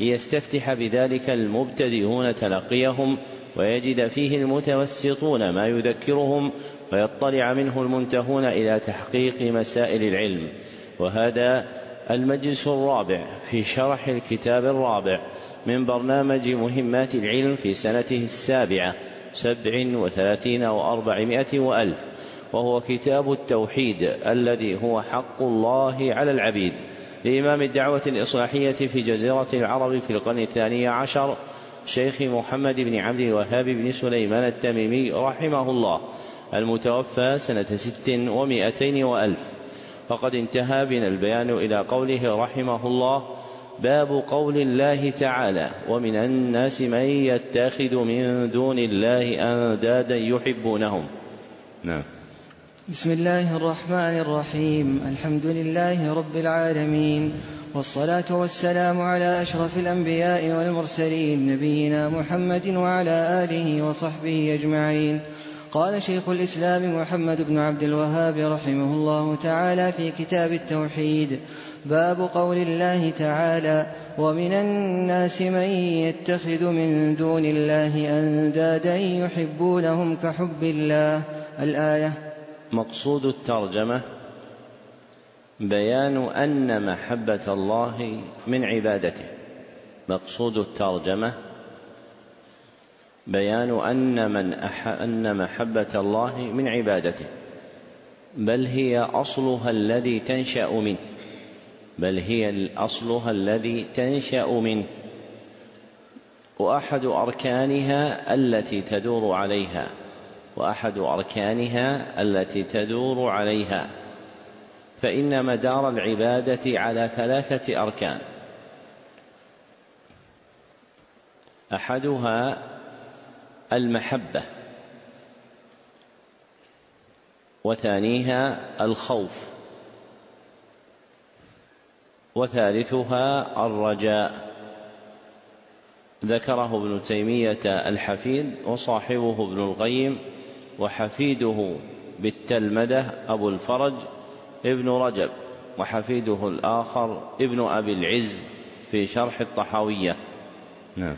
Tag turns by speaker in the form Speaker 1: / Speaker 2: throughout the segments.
Speaker 1: ليستفتح بذلك المبتدئون تلقيهم ويجد فيه المتوسطون ما يذكرهم ويطلع منه المنتهون إلى تحقيق مسائل العلم. وهذا المجلس الرابع في شرح الكتاب الرابع من برنامج مهمات العلم في سنته السابعة سبع وثلاثين وأربعمائة وألف وهو كتاب التوحيد الذي هو حق الله على العبيد. لإمام الدعوة الإصلاحية في جزيرة العرب في القرن الثاني عشر شيخ محمد بن عبد الوهاب بن سليمان التميمي رحمه الله المتوفى سنة ست ومائتين وألف. فقد انتهى بنا البيان إلى قوله رحمه الله باب قول الله تعالى ومن الناس من يتخذ من دون الله أندادا يحبونهم نعم.
Speaker 2: بسم الله الرحمن الرحيم. الحمد لله رب العالمين والصلاة والسلام على أشرف الأنبياء والمرسلين نبينا محمد وعلى آله وصحبه أجمعين. قال شيخ الإسلام محمد بن عبد الوهاب رحمه الله تعالى في كتاب التوحيد باب قول الله تعالى ومن الناس من يتخذ من دون الله أندادا يحبونهم كحب الله. الآية
Speaker 1: مقصود الترجمة بيان أن محبة الله من عبادته. مقصود الترجمة بيان أن من أح أن محبة الله من عبادته. بل هي أصلها الذي تنشأ منه. بل هي أصلها الذي تنشأ منه. وأحد أركانها التي تدور عليها. وأحد أركانها التي تدور عليها. فإن مدار العبادة على ثلاثة أركان. أحدها المحبة. وثانيها الخوف. وثالثها الرجاء. ذكره ابن تيمية الحفيد وصاحبه ابن القيم وحفيده بالتلمذة أبو الفرج ابن رجب وحفيده الآخر ابن أبي العز في شرح الطحاوية.
Speaker 2: نعم.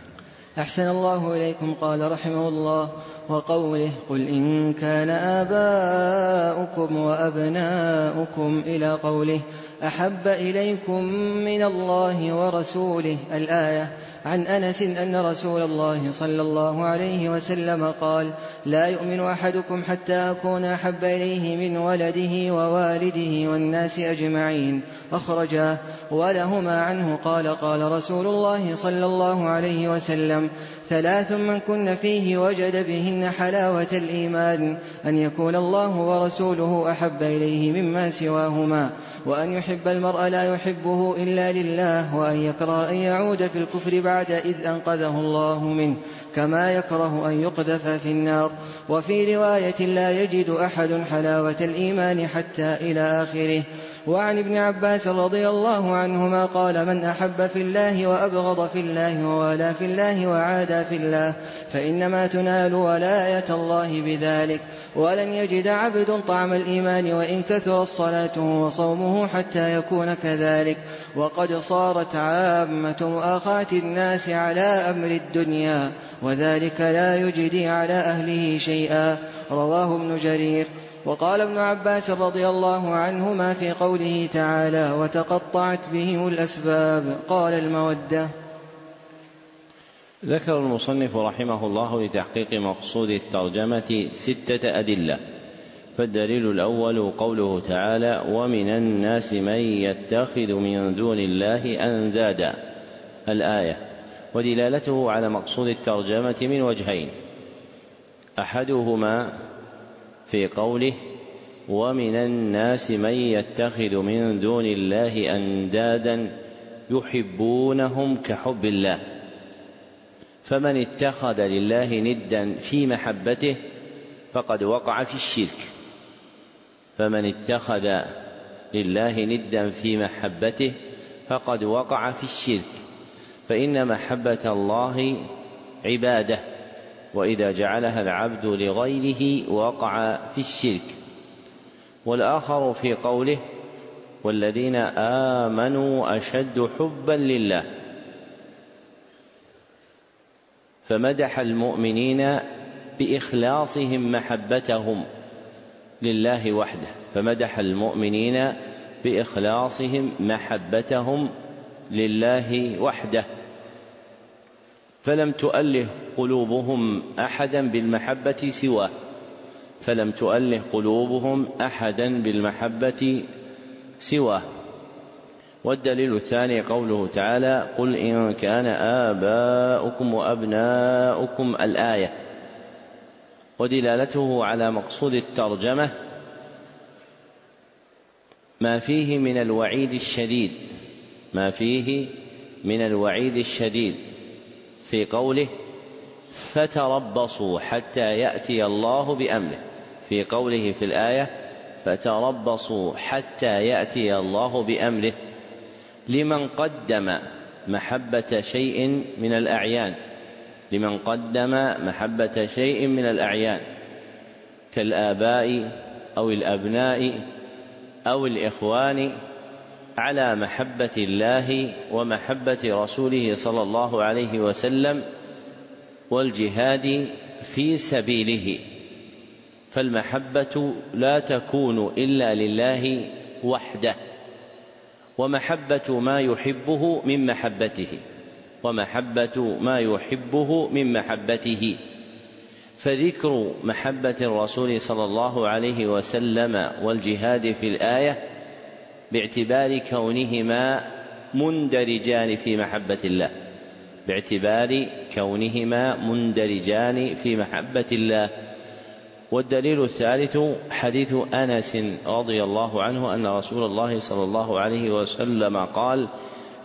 Speaker 2: أحسن الله إليكم قال رحمه الله وقوله قل إن كان آباؤكم وأبناؤكم إلى قوله أحب إليكم من الله ورسوله. الآية عن أنس أن رسول الله صلى الله عليه وسلم قال لا يؤمن أحدكم حتى أكون أحب إليه من ولده ووالده والناس أجمعين. أخرجاه ولهما عنه قال قال رسول الله صلى الله عليه وسلم ثلاث من كن فيه وجد بهن حلاوة الإيمان أن يكون الله ورسوله أحب إليه مما سواهما وأن يحب المرء لا يحبه إلا لله وأن يكره أن يعود في الكفر بعد إذ أنقذه الله منه كما يكره أن يقذف في النار. وفي رواية لا يجد أحد حلاوة الإيمان حتى إلى آخره. وعن ابن عباس رضي الله عنهما قال من أحب في الله وأبغض في الله ووالى في الله وعادى في الله فإنما تنال ولاية الله بذلك. ولن يجد عبد طعم الإيمان وإن كثرت صلاته وصومه حتى يكون كذلك. وقد صارت عامة مؤاخاة الناس على أمر الدنيا وذلك لا يجدي على أهله شيئا. رواه ابن جرير. وقال ابن عباس رضي الله عنهما في قوله تعالى وتقطعت بهم الأسباب قال المودة.
Speaker 1: ذكر المصنف رحمه الله لتحقيق مقصود الترجمة ستة أدلة. فالدليل الأول قوله تعالى ومن الناس من يتخذ من دون الله أندادا الآية. ودلالته على مقصود الترجمة من وجهين. أحدهما في قوله ومن الناس من يتخذ من دون الله أندادا يحبونهم كحب الله. فمن اتخذ لله ندا في محبته فقد وقع في الشرك. فمن اتخذ لله ندا في محبته فقد وقع في الشرك. فإن محبة الله عبادة. وإذا جعلها العبد لغيره وقع في الشرك. والآخر في قوله والذين آمنوا أشد حبا لله. فمدح المؤمنين بإخلاصهم محبتهم لله وحده. فمدح المؤمنين بإخلاصهم محبتهم لله وحده. فلم تؤله قلوبهم أحدا بالمحبة سواه. فلم تؤله قلوبهم أحدا بالمحبة سواه. والدليل الثاني قوله تعالى قل إن كان آباؤكم وأبناؤكم الآية. ودلالته على مقصود الترجمة ما فيه من الوعيد الشديد. ما فيه من الوعيد الشديد. في قوله فتربصوا حتى يأتي الله بأمره. في قوله في الآية فتربصوا حتى يأتي الله بأمره. لمن قدم محبة شيء من الأعيان. لمن قدم محبة شيء من الأعيان. كالآباء أو الأبناء أو الإخوان على محبة الله ومحبة رسوله صلى الله عليه وسلم والجهاد في سبيله. فالمحبة لا تكون إلا لله وحده ومحبة ما يحبه من محبته ومحبة ما يحبه من محبته. فذكر محبة الرسول صلى الله عليه وسلم والجهاد في الآية باعتبار كونهما مندرجان في محبة الله. باعتبار كونهما مندرجان في محبة الله. والدليل الثالث حديث أنس رضي الله عنه أن رسول الله صلى الله عليه وسلم قال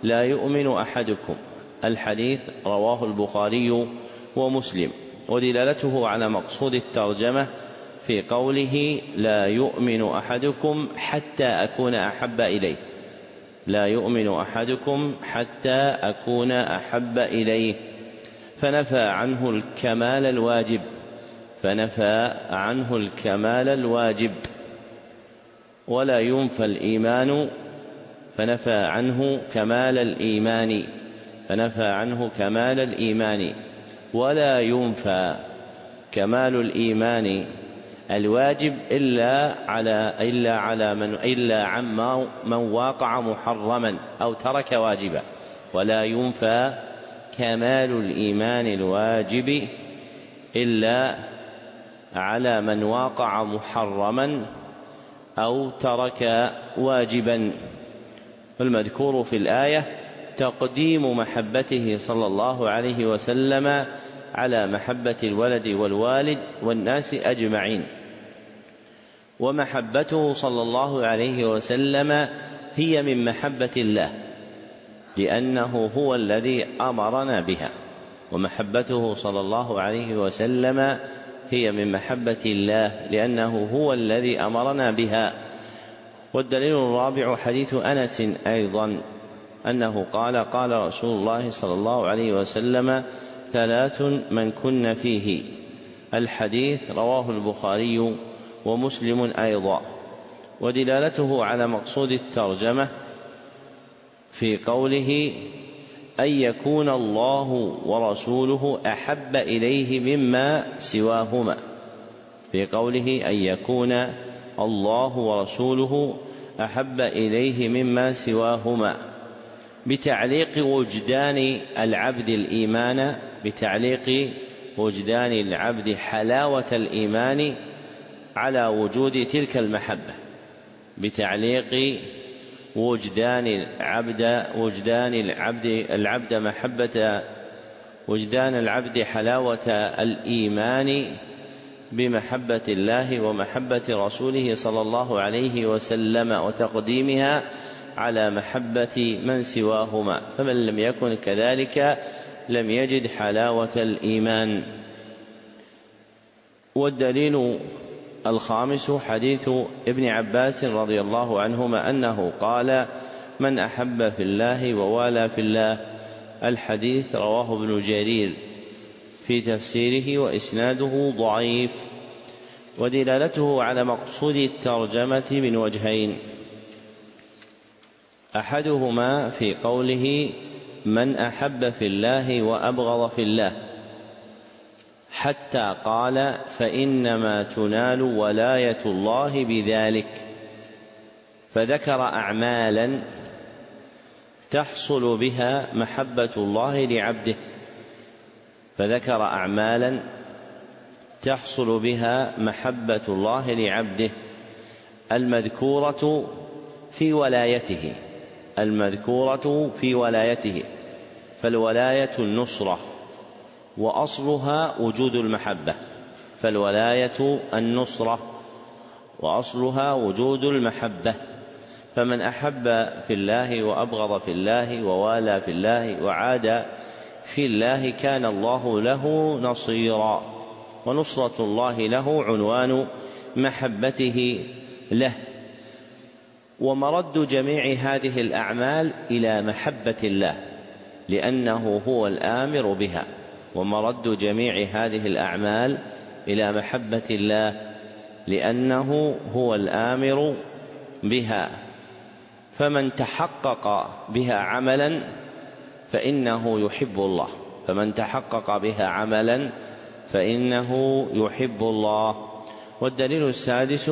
Speaker 1: لا يؤمن أحدكم. الحديث رواه البخاري ومسلم. ودلالته على مقصود الترجمة في قوله لا يؤمن أحدكم حتى أكون أحب إليه. لا يؤمن أحدكم حتى أكون أحب إليه. فنفى عنه الكمال الواجب. فنفى عنه الكمال الواجب. ولا ينفى الإيمان. فنفى عنه كمال الإيمان. فنفى عنه كمال الإيمان. ولا ينفى كمال الإيمان. الواجب إلا على إلا على من إلا عما من واقع محرما أو ترك واجبا. ولا ينفى كمال الإيمان الواجب إلا على من واقع محرما أو ترك واجبا. والمذكور في الآية تقديم محبته صلى الله عليه وسلم على محبة الولد والوالد والناس أجمعين. ومحبته صلى الله عليه وسلم هي من محبة الله لأنه هو الذي أمرنا بها. ومحبته صلى الله عليه وسلم هي من محبة الله لأنه هو الذي أمرنا بها. والدليل الرابع حديث أنس أيضا أنه قال قال رسول الله صلى الله عليه وسلم ثلاث من كن فيه. الحديث رواه البخاري ومسلم أيضا. ودلالته على مقصود الترجمة في قوله أن يكون الله ورسوله أحب إليه مما سواهما. في قوله أن يكون الله ورسوله أحب إليه مما سواهما. بتعليق وجدان العبد الإيمان بتعليق وجدان العبد حلاوة الإيمان على وجود تلك المحبة. بتعليق وجدان العبد وجدان العبد العبد محبة وجدان العبد حلاوة الإيمان بمحبة الله ومحبة رسوله صلى الله عليه وسلم وتقديمها على محبة من سواهما. فمن لم يكن كذلك لم يجد حلاوة الإيمان. والدليل الخامس حديث ابن عباس رضي الله عنهما أنه قال من أحب في الله ووالى في الله الحديث رواه ابن جرير في تفسيره وإسناده ضعيف ودلالته على مقصود الترجمة من وجهين. أحدهما في قوله من أحب في الله وأبغض في الله. حتى قال فإنما تنال ولاية الله بذلك. فذكر اعمالا تحصل بها محبة الله لعبده. فذكر اعمالا تحصل بها محبة الله لعبده المذكورة في ولايته. المذكورة في ولايته فالولاية النصرة وأصلها وجود المحبة فالولاية النصرة وأصلها وجود المحبة فمن أحب في الله وأبغض في الله ووالى في الله وعاد في الله كان الله له نصيرا ونصرة الله له عنوان محبته له. ومرد جميع هذه الأعمال إلى محبة الله لأنه هو الآمر بها. ومرد جميع هذه الأعمال إلى محبة الله لأنه هو الآمر بها. فمن تحقق بها عملا فإنه يحب الله. فمن تحقق بها عملا فإنه يحب الله. والدليل السادس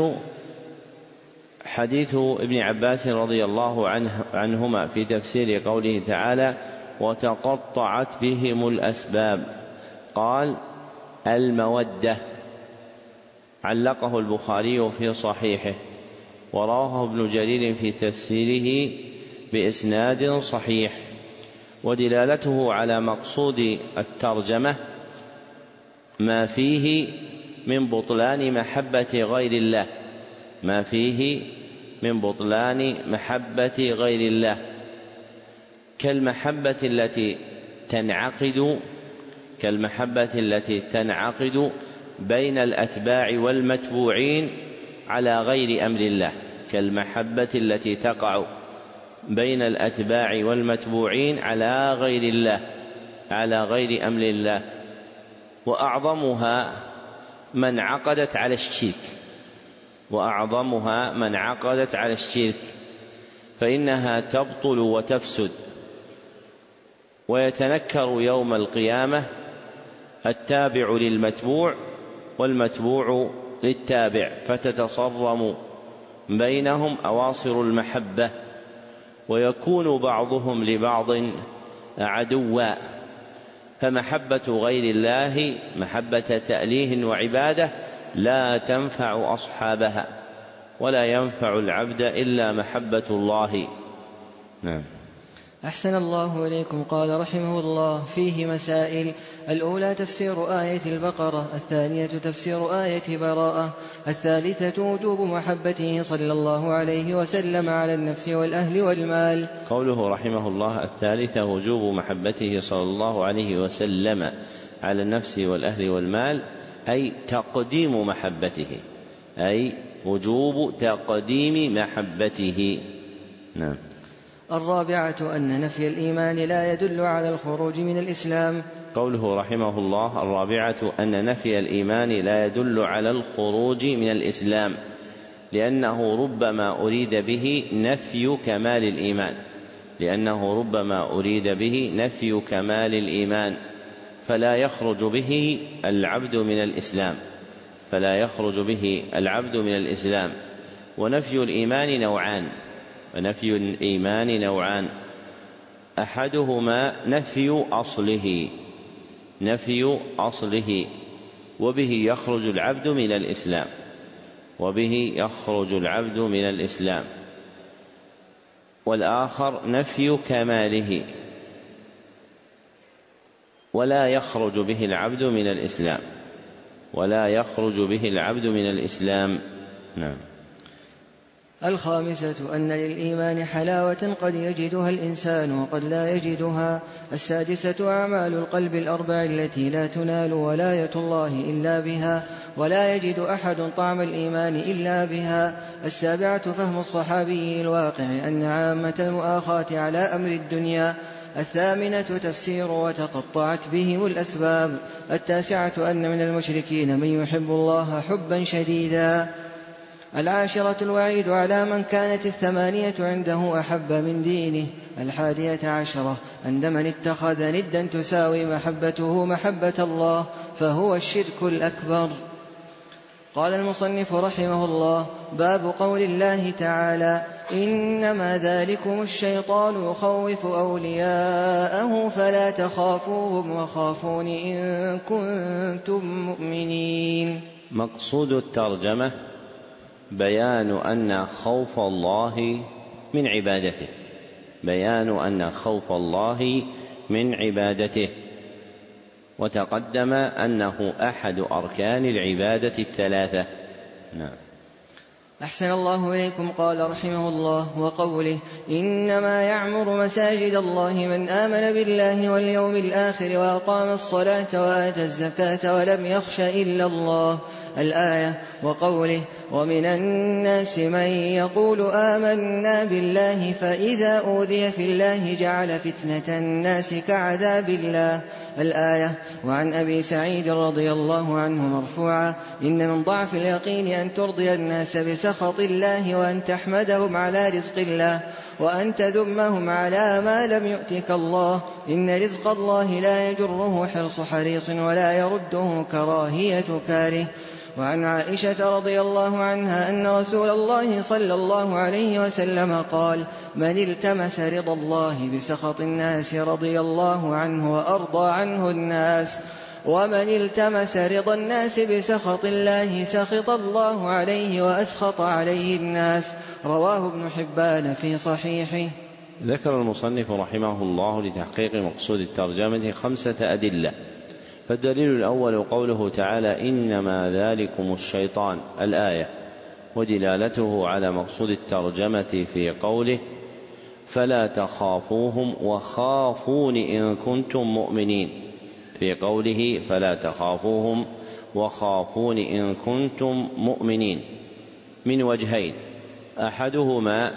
Speaker 1: حديث ابن عباس رضي الله عنه عنهما في تفسير قوله تعالى وتقطعت بهم الأسباب قال المودة علقه البخاري في صحيحه ورواه ابن جرير في تفسيره بإسناد صحيح ودلالته على مقصود الترجمة ما فيه من بطلان محبة غير الله ما فيه من بطلان محبة غير الله كالمحبة التي تنعقد كالمحبة التي تنعقد بين الأتباع والمتبوعين على غير أمر الله كالمحبة التي تقع بين الأتباع والمتبوعين على غير الله على غير أمر الله. وأعظمها من عقدت على الشرك. وأعظمها من عقدت على الشرك فإنها تبطل وتفسد. ويتنكر يوم القيامة التابع للمتبوع والمتبوع للتابع فتتصرم بينهم أواصر المحبة ويكون بعضهم لبعض عدوا. فمحبة غير الله محبة تأليه وعبادة لا تنفع أصحابها ولا ينفع العبد إلا محبة الله. نعم.
Speaker 2: أحسن الله إليكم. قال رحمه الله فيه مسائل. الأولى تفسير آية البقرة الثانية تفسير آية براءة الثالثة وجوب محبته صلى الله عليه وسلم على النفس والأهل والمال.
Speaker 1: قوله رحمه الله الثالثة وجوب محبته صلى الله عليه وسلم على النفس والأهل والمال. أي تقديم محبته أي وجوب تقديم محبته. نعم.
Speaker 2: الرابعة أن نفي الإيمان لا يدل على الخروج من الإسلام.
Speaker 1: قوله رحمه الله الرابعة أن نفي الإيمان لا يدل على الخروج من الإسلام لأنه ربما أريد به نفي كمال الإيمان لأنه ربما أريد به نفي كمال الإيمان. فلا يخرج به العبد من الإسلام. فلا يخرج به العبد من الإسلام. ونفي الإيمان نوعان. ونفي الإيمان نوعان. أحدهما نفي أصله. نفي أصله. وبه يخرج العبد من الإسلام. وبه يخرج العبد من الإسلام. والآخر نفي كماله. ولا يخرج به العبد من الإسلام. ولا يخرج به العبد من الإسلام. نعم.
Speaker 2: الخامسة أن للإيمان حلاوة قد يجدها الإنسان وقد لا يجدها. السادسة أعمال القلب الأربع التي لا تنال ولاية الله إلا بها ولا يجد أحد طعم الإيمان إلا بها. السابعة فهم الصحابي الواقع أن عامة المؤاخاة على أمر الدنيا. الثامنة تفسير وتقطعت بهم الأسباب التاسعة أن من المشركين من يحب الله حبا شديدا. العاشرة الوعيد على من كانت الثمانية عنده أحب من دينه. الحادية عشرة أن من اتخذ ندا تساوي محبته محبة الله فهو الشرك الأكبر. قال المصنف رحمه الله باب قول الله تعالى إنما ذلكم الشيطان يخوف أولياءه فلا تخافوهم وخافون إن كنتم مؤمنين.
Speaker 1: مقصود الترجمة بيان أن خوف الله من عبادته. بيان أن خوف الله من عبادته. وتقدم أنه أحد أركان العبادة الثلاثة. نعم.
Speaker 2: أحسن الله إليكم قال رحمه الله وقوله إنما يعمر مساجد الله من آمن بالله واليوم الآخر وأقام الصلاة وآتى الزكاة ولم يخش إلا الله. الآية وقوله ومن الناس من يقول آمنا بالله فإذا أوذي في الله جعل فتنة الناس كعذاب الله. الآية وعن أبي سعيد رضي الله عنه مرفوعا إن من ضعف اليقين أن ترضي الناس بسخط الله وأن تحمدهم على رزق الله وأن تذمهم على ما لم يؤتك الله إن رزق الله لا يجره حرص حريص ولا يرده كراهية كاره وعن عائشة رضي الله عنها أن رسول الله صلى الله عليه وسلم قال من التمس رضا الله بسخط الناس رضي الله عنه وأرضى عنه الناس ومن التمس رضا الناس بسخط الله سخط الله عليه وأسخط عليه الناس رواه ابن حبان في صحيحه.
Speaker 1: ذكر المصنف رحمه الله لتحقيق مقصود الترجمة خمسة أدلة. فالدليل الأول قوله تعالى إنما ذلكم الشيطان الآية ودلالته على مقصود الترجمة في قوله فلا تخافوهم وخافون إن كنتم مؤمنين في قوله فلا تخافوهم وخافون إن كنتم مؤمنين. من وجهين أحدهما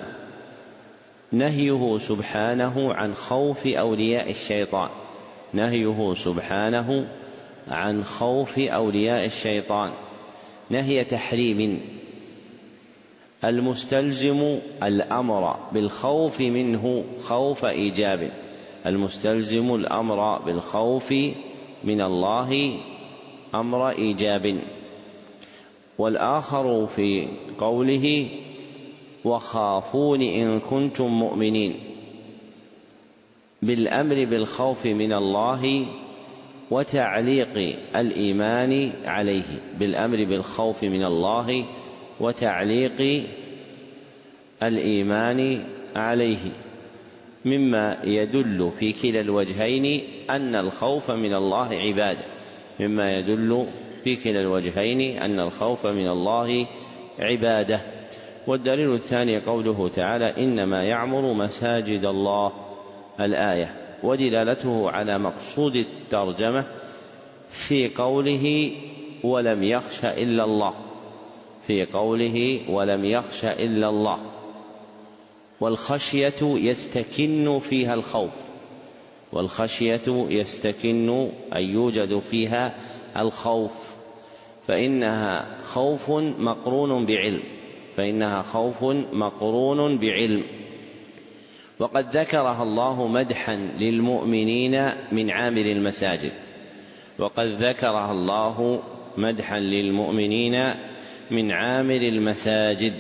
Speaker 1: نهيه سبحانه عن خوف أولياء الشيطان نهيه سبحانه عن خوف أولياء الشيطان. نهي تحريم. المستلزم الأمر بالخوف منه خوف إيجاب. المستلزم الأمر بالخوف من الله أمر إيجاب. والآخر في قوله وخافون إن كنتم مؤمنين. بالأمر بالخوف من الله وتعليق الإيمان عليه بالأمر بالخوف من الله وتعليق الإيمان عليه. مما يدل في كلا الوجهين أن الخوف من الله عباده مما يدل في كلا الوجهين أن الخوف من الله عبادة. والدليل الثاني قوله تعالى إنما يعمر مساجد الله. الآية ودلالته على مقصود الترجمة في قوله ولم يخش إلا الله. في قوله ولم يخش إلا الله. والخشية يستكن فيها الخوف. والخشية يستكن أي يوجد فيها الخوف. فإنها خوف مقرون بعلم. فإنها خوف مقرون بعلم. وقد ذكرها الله مدحا للمؤمنين من عامر المساجد. وقد ذكرها الله مدحا للمؤمنين من عامر المساجد.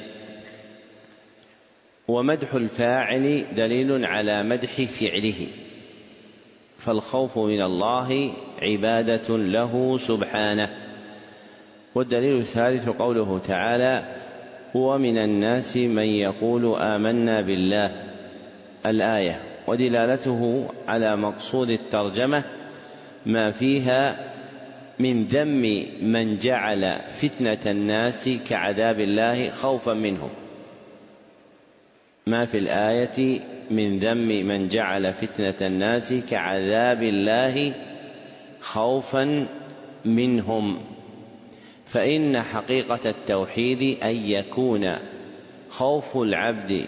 Speaker 1: ومدح الفاعل دليل على مدح فعله. فالخوف من الله عبادة له سبحانه. والدليل الثالث قوله تعالى ومن الناس من يقول آمنا بالله الآية ودلالته على مقصود الترجمة ما فيها من ذم من جعل فتنة الناس كعذاب الله خوفا منهم. ما في الآية من ذم من جعل فتنة الناس كعذاب الله خوفا منهم. فإن حقيقة التوحيد أن يكون خوف العبد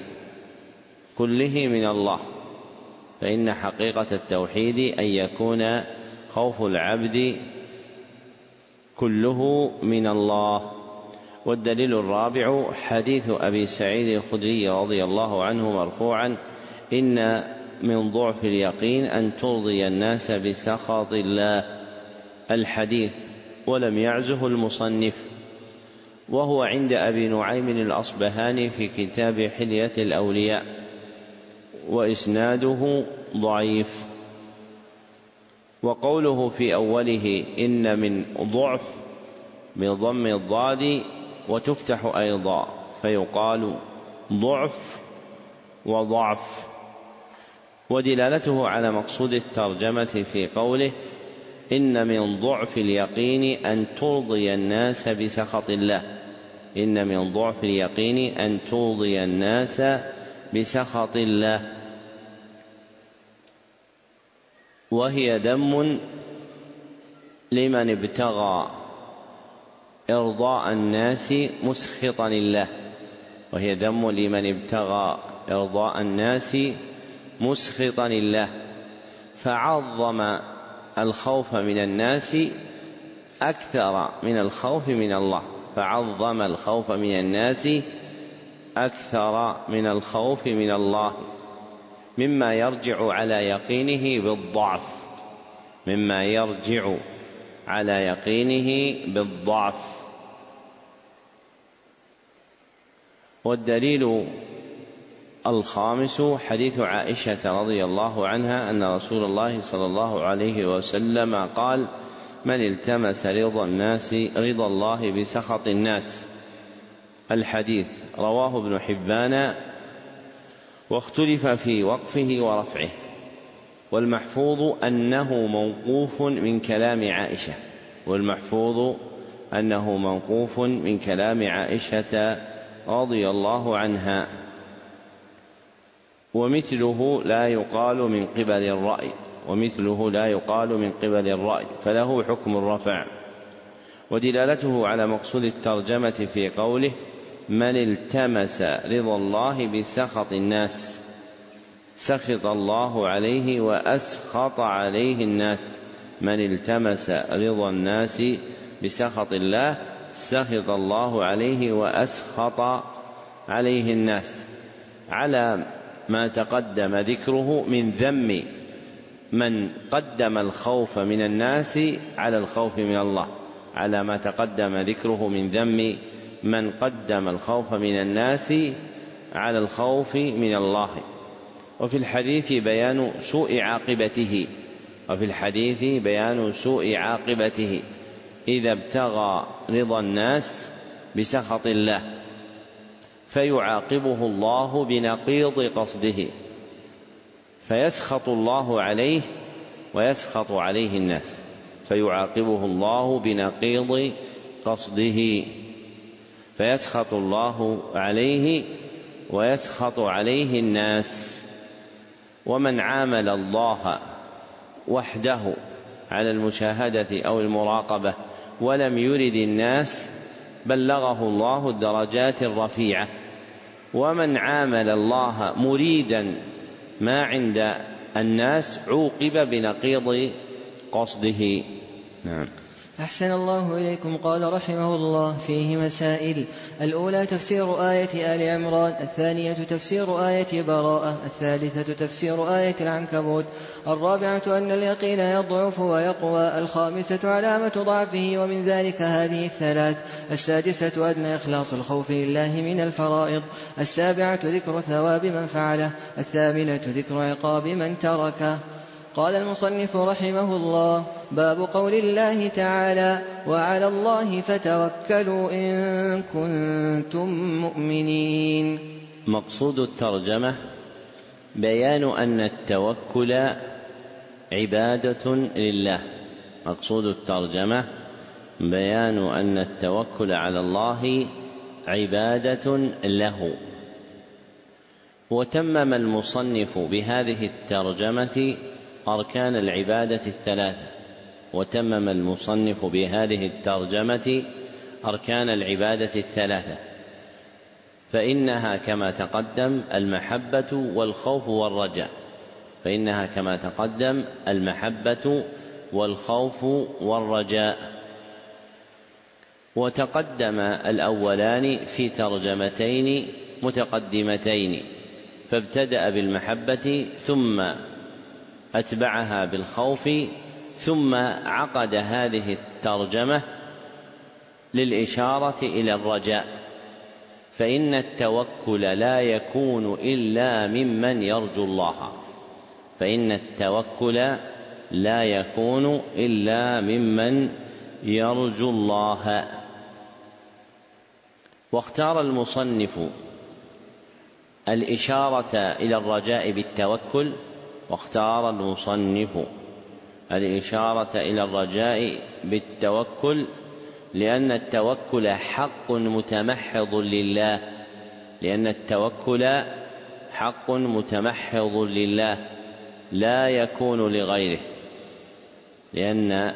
Speaker 1: كله من الله. فإن حقيقة التوحيد أن يكون خوف العبد كله من الله. والدليل الرابع حديث أبي سعيد الخدري رضي الله عنه مرفوعا إن من ضعف اليقين أن ترضي الناس بسخط الله. الحديث ولم يعزه المصنف. وهو عند أبي نعيم الأصبهاني في كتاب حلية الأولياء. وإسناده ضعيف. وقوله في أوله إن من ضعف بضم الضاد وتفتح أيضا فيقال ضعف وضعف. ودلالته على مقصود الترجمة في قوله إن من ضعف اليقين أن ترضي الناس بسخط الله. إن من ضعف اليقين أن ترضي الناس بسخط الله. وهي ذم لمن ابتغى إرضاء الناس مسخطا لله. وهي ذم لمن ابتغى إرضاء الناس مسخطا لله. فعظم الخوف من الناس أكثر من الخوف من الله. فعظم الخوف من الناس أكثر من الخوف من الله مما يرجع على يقينه بالضعف مما يرجع على يقينه بالضعف والدليل الخامس حديث عائشة رضي الله عنها أن رسول الله صلى الله عليه وسلم قال: من التمس رضا الناس رضا الله بسخط الناس. الحديث رواه ابن حبان واختلف في وقفه ورفعه والمحفوظ أنه موقوف من كلام عائشة والمحفوظ أنه موقوف من كلام عائشة رضي الله عنها ومثله لا يقال من قبل الرأي ومثله لا يقال من قبل الرأي فله حكم الرفع ودلالته على مقصود الترجمة في قوله من التمس رضا الله بسخط الناس سخط الله عليه وأسخط عليه الناس. من التمس رضا الناس بسخط الله سخط الله عليه وأسخط عليه الناس. على ما تقدم ذكره من ذم من قدم الخوف من الناس على الخوف من الله. على ما تقدم ذكره من ذم من قدم الخوف من الناس على الخوف من الله. وفي الحديث بيان سوء عاقبته. وفي الحديث بيان سوء عاقبته. إذا ابتغى رضا الناس بسخط الله فيعاقبه الله بنقيض قصده. فيسخط الله عليه ويسخط عليه الناس. فيعاقبه الله بنقيض قصده. فيسخط الله عليه ويسخط عليه الناس. ومن عامل الله وحده على المشاهدة أو المراقبة ولم يرد الناس بلغه الله الدرجات الرفيعة. ومن عامل الله مريدا ما عند الناس عوقب بنقيض قصده. نعم.
Speaker 2: أحسن الله إليكم. قال رحمه الله فيه مسائل. الأولى تفسير آية آل عمران الثانية تفسير آية براءة الثالثة تفسير آية العنكبوت الرابعة أن اليقين يضعف ويقوى الخامسة علامة ضعفه ومن ذلك هذه الثلاث. السادسة أدنى إخلاص الخوف لله من الفرائض السابعة ذكر ثواب من فعله الثامنة ذكر عقاب من تركه. قال المصنف رحمه الله باب قول الله تعالى وعلى الله فتوكلوا إن كنتم مؤمنين
Speaker 1: مقصود الترجمة بيان أن التوكل عبادة لله. مقصود الترجمة بيان أن التوكل على الله عبادة له. وتمم المصنف بهذه الترجمة أركان العبادة الثلاثة وتمم المصنف بهذه الترجمة أركان العبادة الثلاثة. فإنها كما تقدم المحبة والخوف والرجاء. فإنها كما تقدم المحبة والخوف والرجاء. وتقدم الأولان في ترجمتين متقدمتين فابتدأ بالمحبة ثم أتبعها بالخوف ثم عقد هذه الترجمة للإشارة إلى الرجاء فإن التوكل لا يكون إلا ممن يرجو الله فإن التوكل لا يكون إلا ممن يرجو الله. واختار المصنف الإشارة إلى الرجاء بالتوكل واختار المصنف الإشارة إلى الرجاء بالتوكل لأن التوكل حق متمحض لله لأن التوكل حق متمحض لله لا يكون لغيره لأن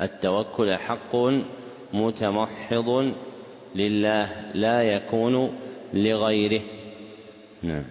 Speaker 1: التوكل حق متمحض لله لا يكون لغيره. نعم.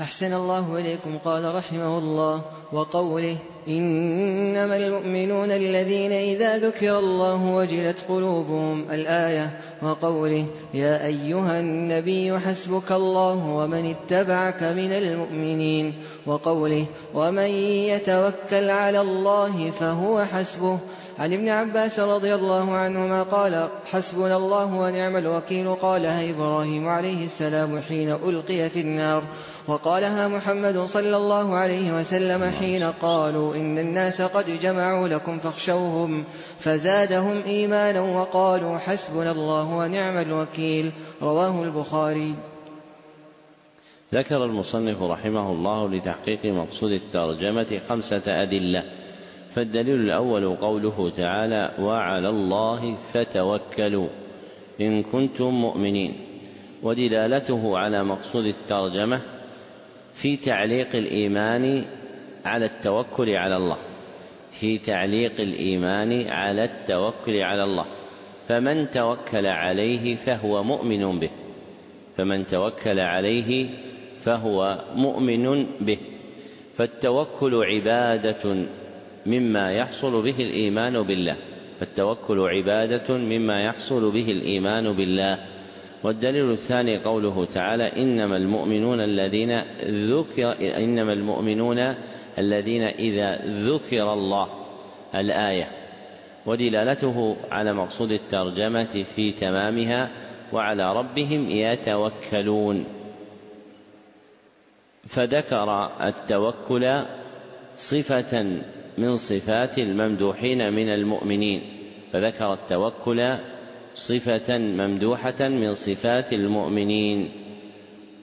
Speaker 2: أحسن الله إليكم. قال رحمه الله وقوله إنما المؤمنون الذين إذا ذكر الله وجلت قلوبهم الآية وقوله يا أيها النبي حسبك الله ومن اتبعك من المؤمنين وقوله ومن يتوكل على الله فهو حسبه. عن ابن عباس رضي الله عنهما قال حسبنا الله ونعم الوكيل. قالها إبراهيم عليه السلام حين ألقي في النار وقالها محمد صلى الله عليه وسلم حين قالوا إن الناس قد جمعوا لكم فاخشوهم فزادهم إيمانا وقالوا حسبنا الله ونعم الوكيل. رواه البخاري.
Speaker 1: ذكر المصنف رحمه الله لتحقيق مقصود الترجمة خمسة أدلة فالدليل الأول قوله تعالى وعلى الله فتوكلوا إن كنتم مؤمنين ودلالته على مقصود الترجمة في تعليق الإيمان على التوكل على الله. في تعليق الإيمان على التوكل على الله. فمن توكل عليه فهو مؤمن به. فمن توكل عليه فهو مؤمن به. فالتوكل عبادة مما يحصل به الإيمان بالله. فالتوكل عبادة مما يحصل به الإيمان بالله. والدليل الثاني قوله تعالى إنما المؤمنون الذين ذكر إنما المؤمنون الذين إذا ذكر الله الآية. ودلالته على مقصود الترجمة في تمامها وعلى ربهم يتوكلون. فذكر التوكل صفة من صفات الممدوحين من المؤمنين. فذكر التوكل صفة ممدوحة من صفات المؤمنين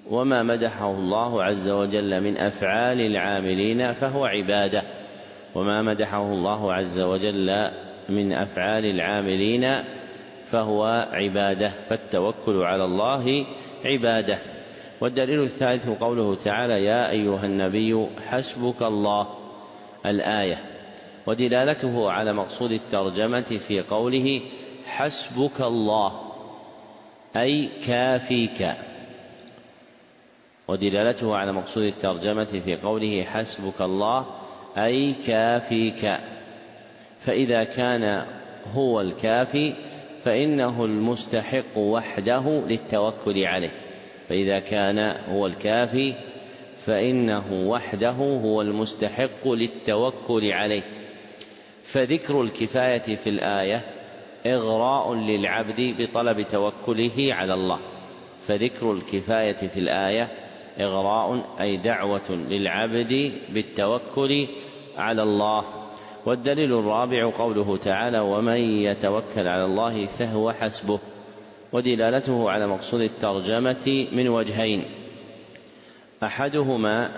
Speaker 1: وما مدحه الله عز وجل من أفعال العاملين فهو عبادة وما مدحه الله عز وجل من أفعال العاملين فهو عبادة فالتوكل على الله عبادة. والدليل الثالث قوله تعالى يا أيها النبي حسبك الله الآية ودلالته على مقصود الترجمة في قوله حسبك الله أي كافيك. ودلالته على مقصود الترجمة في قوله حسبك الله أي كافيك. فإذا كان هو الكافي فإنه المستحق وحده للتوكل عليه. فإذا كان هو الكافي فإنه وحده هو المستحق للتوكل عليه. فذكر الكفاية في الآية إغراء للعبد بطلب توكله على الله. فذكر الكفاية في الآية إغراء أي دعوة للعبد بالتوكل على الله. والدليل الرابع قوله تعالى ومن يتوكل على الله فهو حسبه ودلالته على مقصود الترجمة من وجهين. أحدهما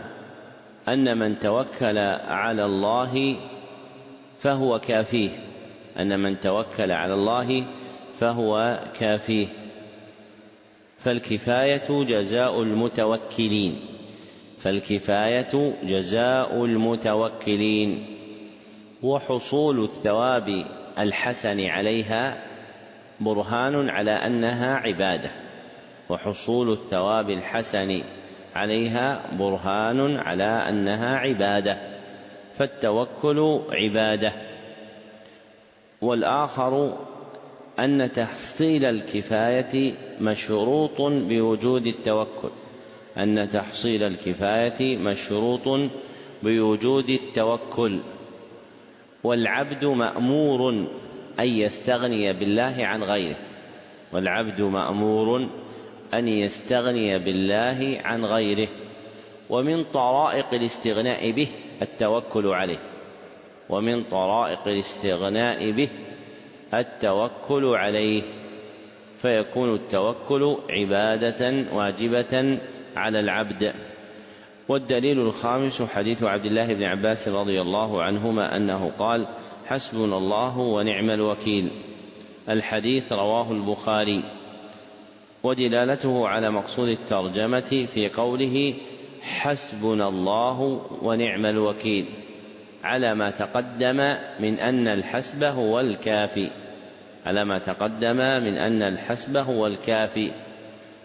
Speaker 1: أن من توكل على الله فهو كافيه. أن من توكل على الله فهو كافيه. فالكفاية جزاء المتوكلين. فالكفاية جزاء المتوكلين. وحصول الثواب الحسن عليها برهان على أنها عبادة. وحصول الثواب الحسن عليها برهان على أنها عبادة. فالتوكل عبادة. والآخر أن تحصيل الكفاية مشروط بوجود التوكل. أن تحصيل الكفاية مشروط بوجود التوكل. والعبد مأمور أن يستغني بالله عن غيره. والعبد مأمور أن يستغني بالله عن غيره. ومن طرائق الاستغناء به التوكل عليه. ومن طرائق الاستغناء به التوكل عليه فيكون التوكل عبادة واجبة على العبد. والدليل الخامس حديث عبد الله بن عباس رضي الله عنهما أنه قال حسبنا الله ونعم الوكيل الحديث رواه البخاري. ودلالته على مقصود الترجمة في قوله حسبنا الله ونعم الوكيل على ما تقدم من أن الحسب هو الكافي. على ما تقدم من أن الحسب هو الكافي.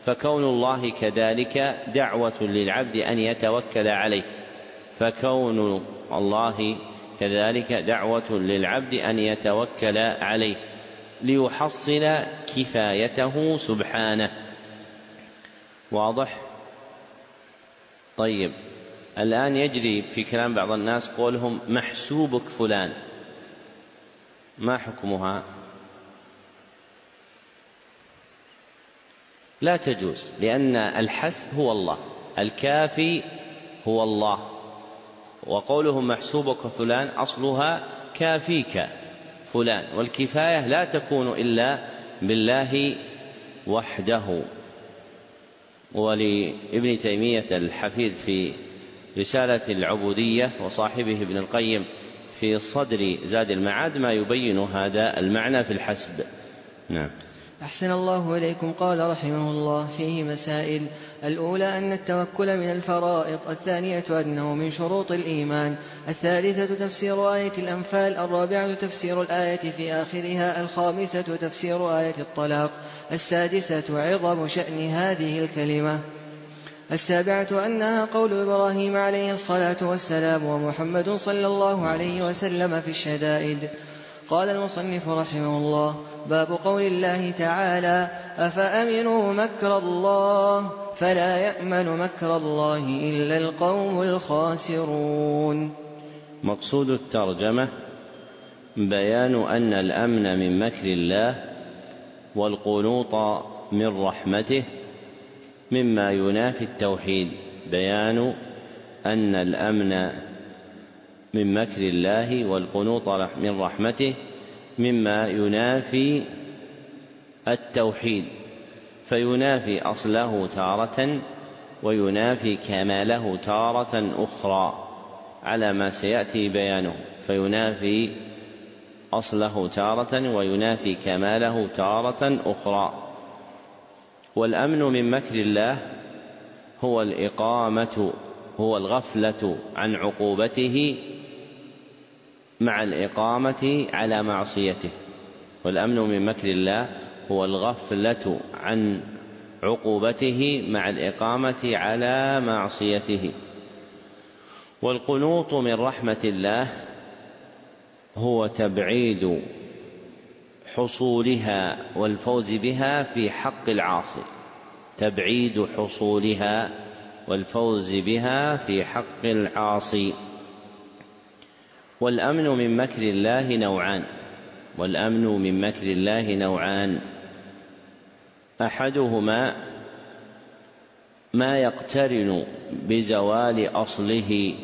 Speaker 1: فكون الله كذلك دعوة للعبد أن يتوكل عليه. فكون الله كذلك دعوة للعبد أن يتوكل عليه. ليحصل كفايته سبحانه. واضح؟ طيب. الآن يجري في كلام بعض الناس قولهم محسوبك فلان. ما حكمها؟ لا تجوز لأن الحسب هو الله الكافي هو الله. وقولهم محسوبك فلان أصلها كافيك فلان والكفاية لا تكون إلا بالله وحده. ولابن تيمية الحفيد في رسالة العبودية وصاحبه ابن القيم في صدر زاد المعاد ما يبين هذا المعنى في الحسب. نعم.
Speaker 2: أحسن الله إليكم. قال رحمه الله فيه مسائل. الأولى أن التوكل من الفرائض. الثانية أنه من شروط الإيمان. الثالثة تفسير آية الأنفال. الرابعة تفسير الآية في آخرها. الخامسة تفسير آية الطلاق. السادسة عظم شأن هذه الكلمة. السابعة أنها قول إبراهيم عليه الصلاة والسلام ومحمد صلى الله عليه وسلم في الشدائد. قال المصنف رحمه الله باب قول الله تعالى أفأمنوا مكر الله فلا يأمن مكر الله إلا القوم الخاسرون.
Speaker 1: مقصود الترجمة بيان أن الأمن من مكر الله والقنوط من رحمته مما ينافي التوحيد بيان أن الأمن من مكر الله والقنوط من رحمته مما ينافي التوحيد فينافي أصله تارة وينافي كماله تارة أخرى على ما سيأتي بيانه فينافي أصله تارة وينافي كماله تارة أخرى. والأمن من مكر الله هو الإقامة هو الغفلة عن عقوبته مع الإقامة على معصيته. والأمن من مكر الله هو الغفلة عن عقوبته مع الإقامة على معصيته. والقنوط من رحمة الله هو تبعيد حصولها والفوز بها في حق العاصي. تبعيد حصولها والفوز بها في حق العاصي. والأمن من مكر الله نوعان. والأمن من مكر الله نوعان. أحدهما ما يقترن بزوال أصله.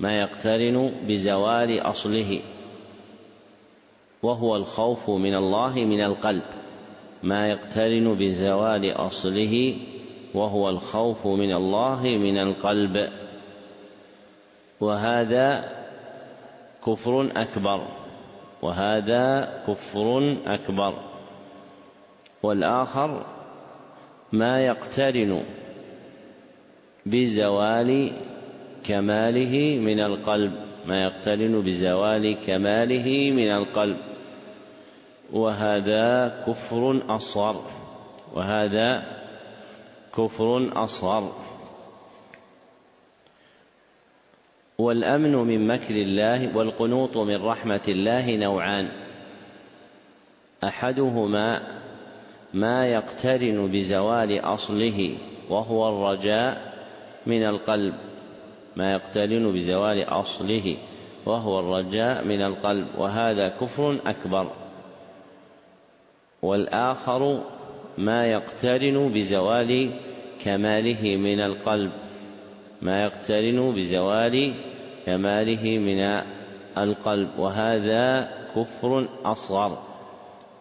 Speaker 1: ما يقترن بزوال أصله. وهو الخوف من الله من القلب ما يقترن بزوال أصله وهو الخوف من الله من القلب. وهذا كفر أكبر وهذا كفر أكبر. والآخر ما يقترن بزوال كماله من القلب ما يقترن بزوال كماله من القلب. وهذا كفر أصغر. وهذا كفر أصغر. والأمن من مكر الله والقنوط من رحمة الله نوعان. أحدهما ما يقترن بزوال أصله وهو الرجاء من القلب. ما يقترن بزوال أصله وهو الرجاء من القلب. وهذا كفر أكبر. والآخر ما يقترن بزوال كماله من القلب. ما يقترن بزوال كماله من القلب. وهذا كفر أصغر.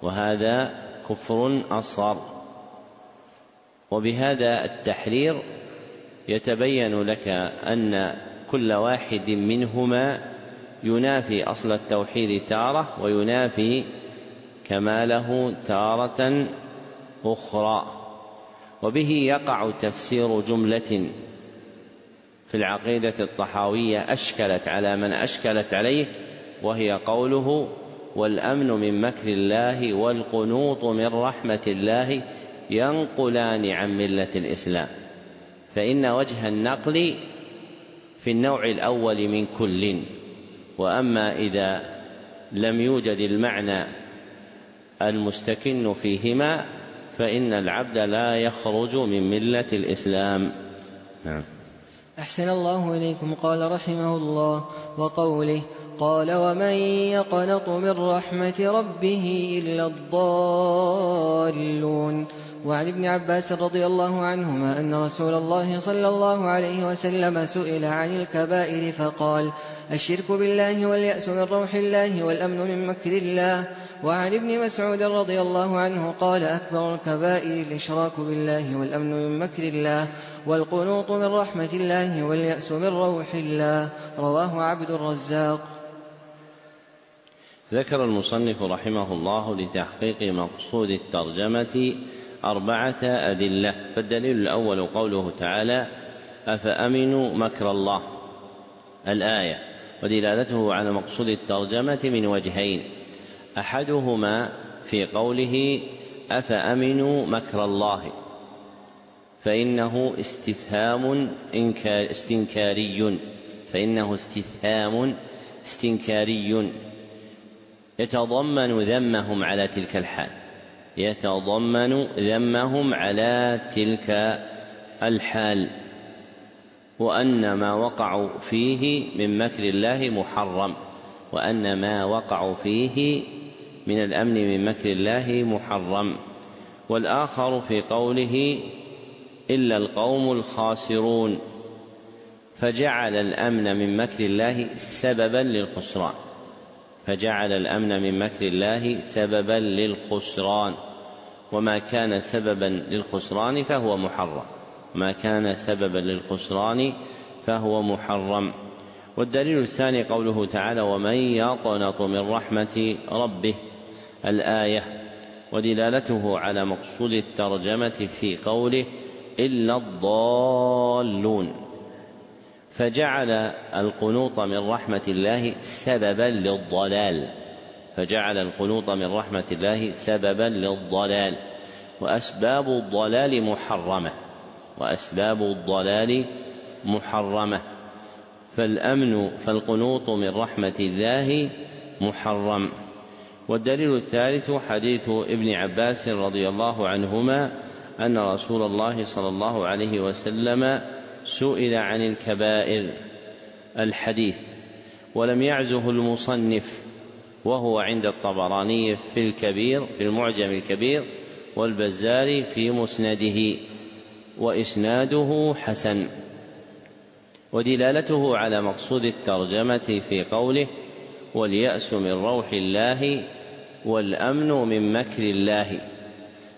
Speaker 1: وهذا كفر أصغر. وبهذا التحرير يتبين لك أن كل واحد منهما ينافي أصل التوحيد تارة وينافي كماله تارة أخرى وبه يقع تفسير جملة في العقيدة الطحاوية أشكلت على من أشكلت عليه وهي قوله والأمن من مكر الله والقنوط من رحمة الله ينقلان عن ملة الإسلام. فإن وجه النقل في النوع الأول من كل وأما إذا لم يوجد المعنى المستكن فيهما فإن العبد لا يخرج من ملة الإسلام. نعم.
Speaker 2: أحسن الله إليكم. قال رحمه الله وقوله قال ومن يقنط من رحمة ربه إلا الضالون. وعن ابن عباس رضي الله عنهما أن رسول الله صلى الله عليه وسلم سئل عن الكبائر فقال الشرك بالله واليأس من روح الله والأمن من مكر الله. وعن ابن مسعود رضي الله عنه قال أكبر الكبائر الإشراك بالله والأمن من مكر الله والقنوط من رحمة الله واليأس من روح الله. رواه عبد الرزاق.
Speaker 1: ذكر المصنف رحمه الله لتحقيق مقصود الترجمة أربعة أدلة فالدليل الأول قوله تعالى أفأمنوا مكر الله؟ الآية ودلالته على مقصود الترجمة من وجهين أحدهما في قوله أفأمنوا مكر الله؟ فإنه استفهام استنكاري. فإنه استفهام استنكاري. يتضمن ذمهم على تلك الحال. يتضمن ذمهم على تلك الحال. وأن ما وقعوا فيه من مكر الله محرم. وأن ما وقعوا فيه من الأمن من مكر الله محرم. والآخر في قوله إلا القوم الخاسرون. فجعل الأمن من مكر الله سببا للخسران. فجعل الأمن من مكر الله سببا للخسران. وما كان سببا للخسران فهو محرم. ما كان سببا للخسران فهو محرم. والدليل الثاني قوله تعالى ومن يقنط من رحمة ربه الآية ودلالته على مقصود الترجمة في قوله إلا الضالون فجعل القنوط من رحمة الله سببا للضلال فجعل القنوط من رحمة الله سببا للضلال وأسباب الضلال محرمة وأسباب الضلال محرمة فالأمن فالقنوط من رحمة الله محرم. والدليل الثالث حديث ابن عباس رضي الله عنهما أن رسول الله صلى الله عليه وسلم سئل عن الكبائر الحديث ولم يعزه المصنف وهو عند الطبراني في الكبير في المعجم الكبير والبزار في مسنده وإسناده حسن ودلالته على مقصود الترجمة في قوله واليأس من روح الله والأمن من مكر الله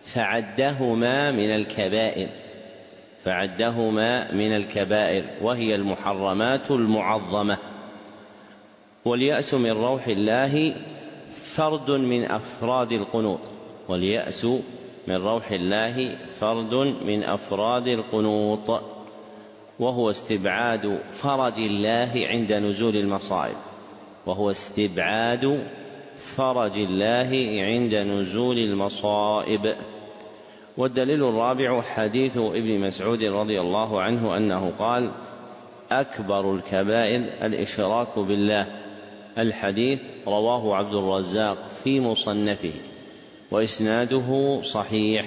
Speaker 1: فعدهما من الكبائر فعدهما من الكبائر وهي المحرمات المعظمة. واليأس من روح الله فرد من أفراد القنوط واليأس من روح الله فرد من أفراد القنوط وهو استبعاد فرج الله عند نزول المصائب وهو استبعاد فرج الله عند نزول المصائب. والدليل الرابع حديث ابن مسعود رضي الله عنه أنه قال أكبر الكبائر الإشراك بالله. الحديث رواه عبد الرزاق في مصنفه وإسناده صحيح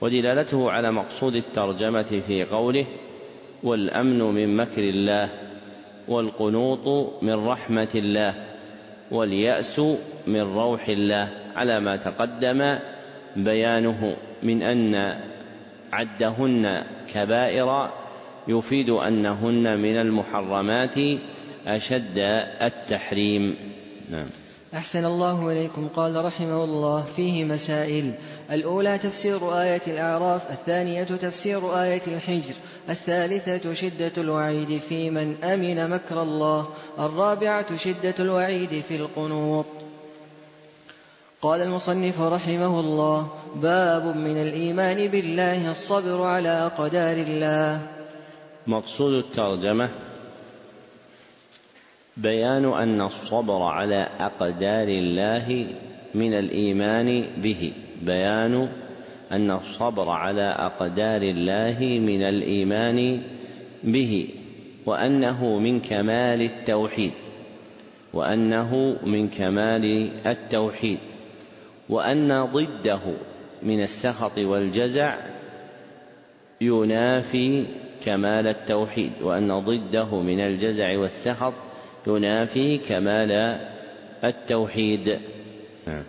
Speaker 1: ودلالته على مقصود الترجمة في قوله والأمن من مكر الله والقنوط من رحمة الله. واليأس من روح الله على ما تقدم بيانه من أن عدهن كبائر يفيد أنهن من المحرمات أشد التحريم. نعم.
Speaker 2: أحسن الله إليكم. قال رحمه الله فيه مسائل. الأولى تفسير آية الأعراف الثانية تفسير آية الحجر الثالثة شدة الوعيد في من أمن مكر الله الرابعة شدة الوعيد في القنوط. قال المصنف رحمه الله باب من الإيمان بالله الصبر على أقدار الله.
Speaker 1: مقصود الترجمة بيان أن الصبر على أقدار الله من الإيمان به. بيان أن الصبر على أقدار الله من الإيمان به وأنه من كمال التوحيد وأنه من كمال التوحيد وأن ضده من السخط والجزع ينافي كمال التوحيد وأن ضده من الجزع والسخط ينافي كمال التوحيد. نعم.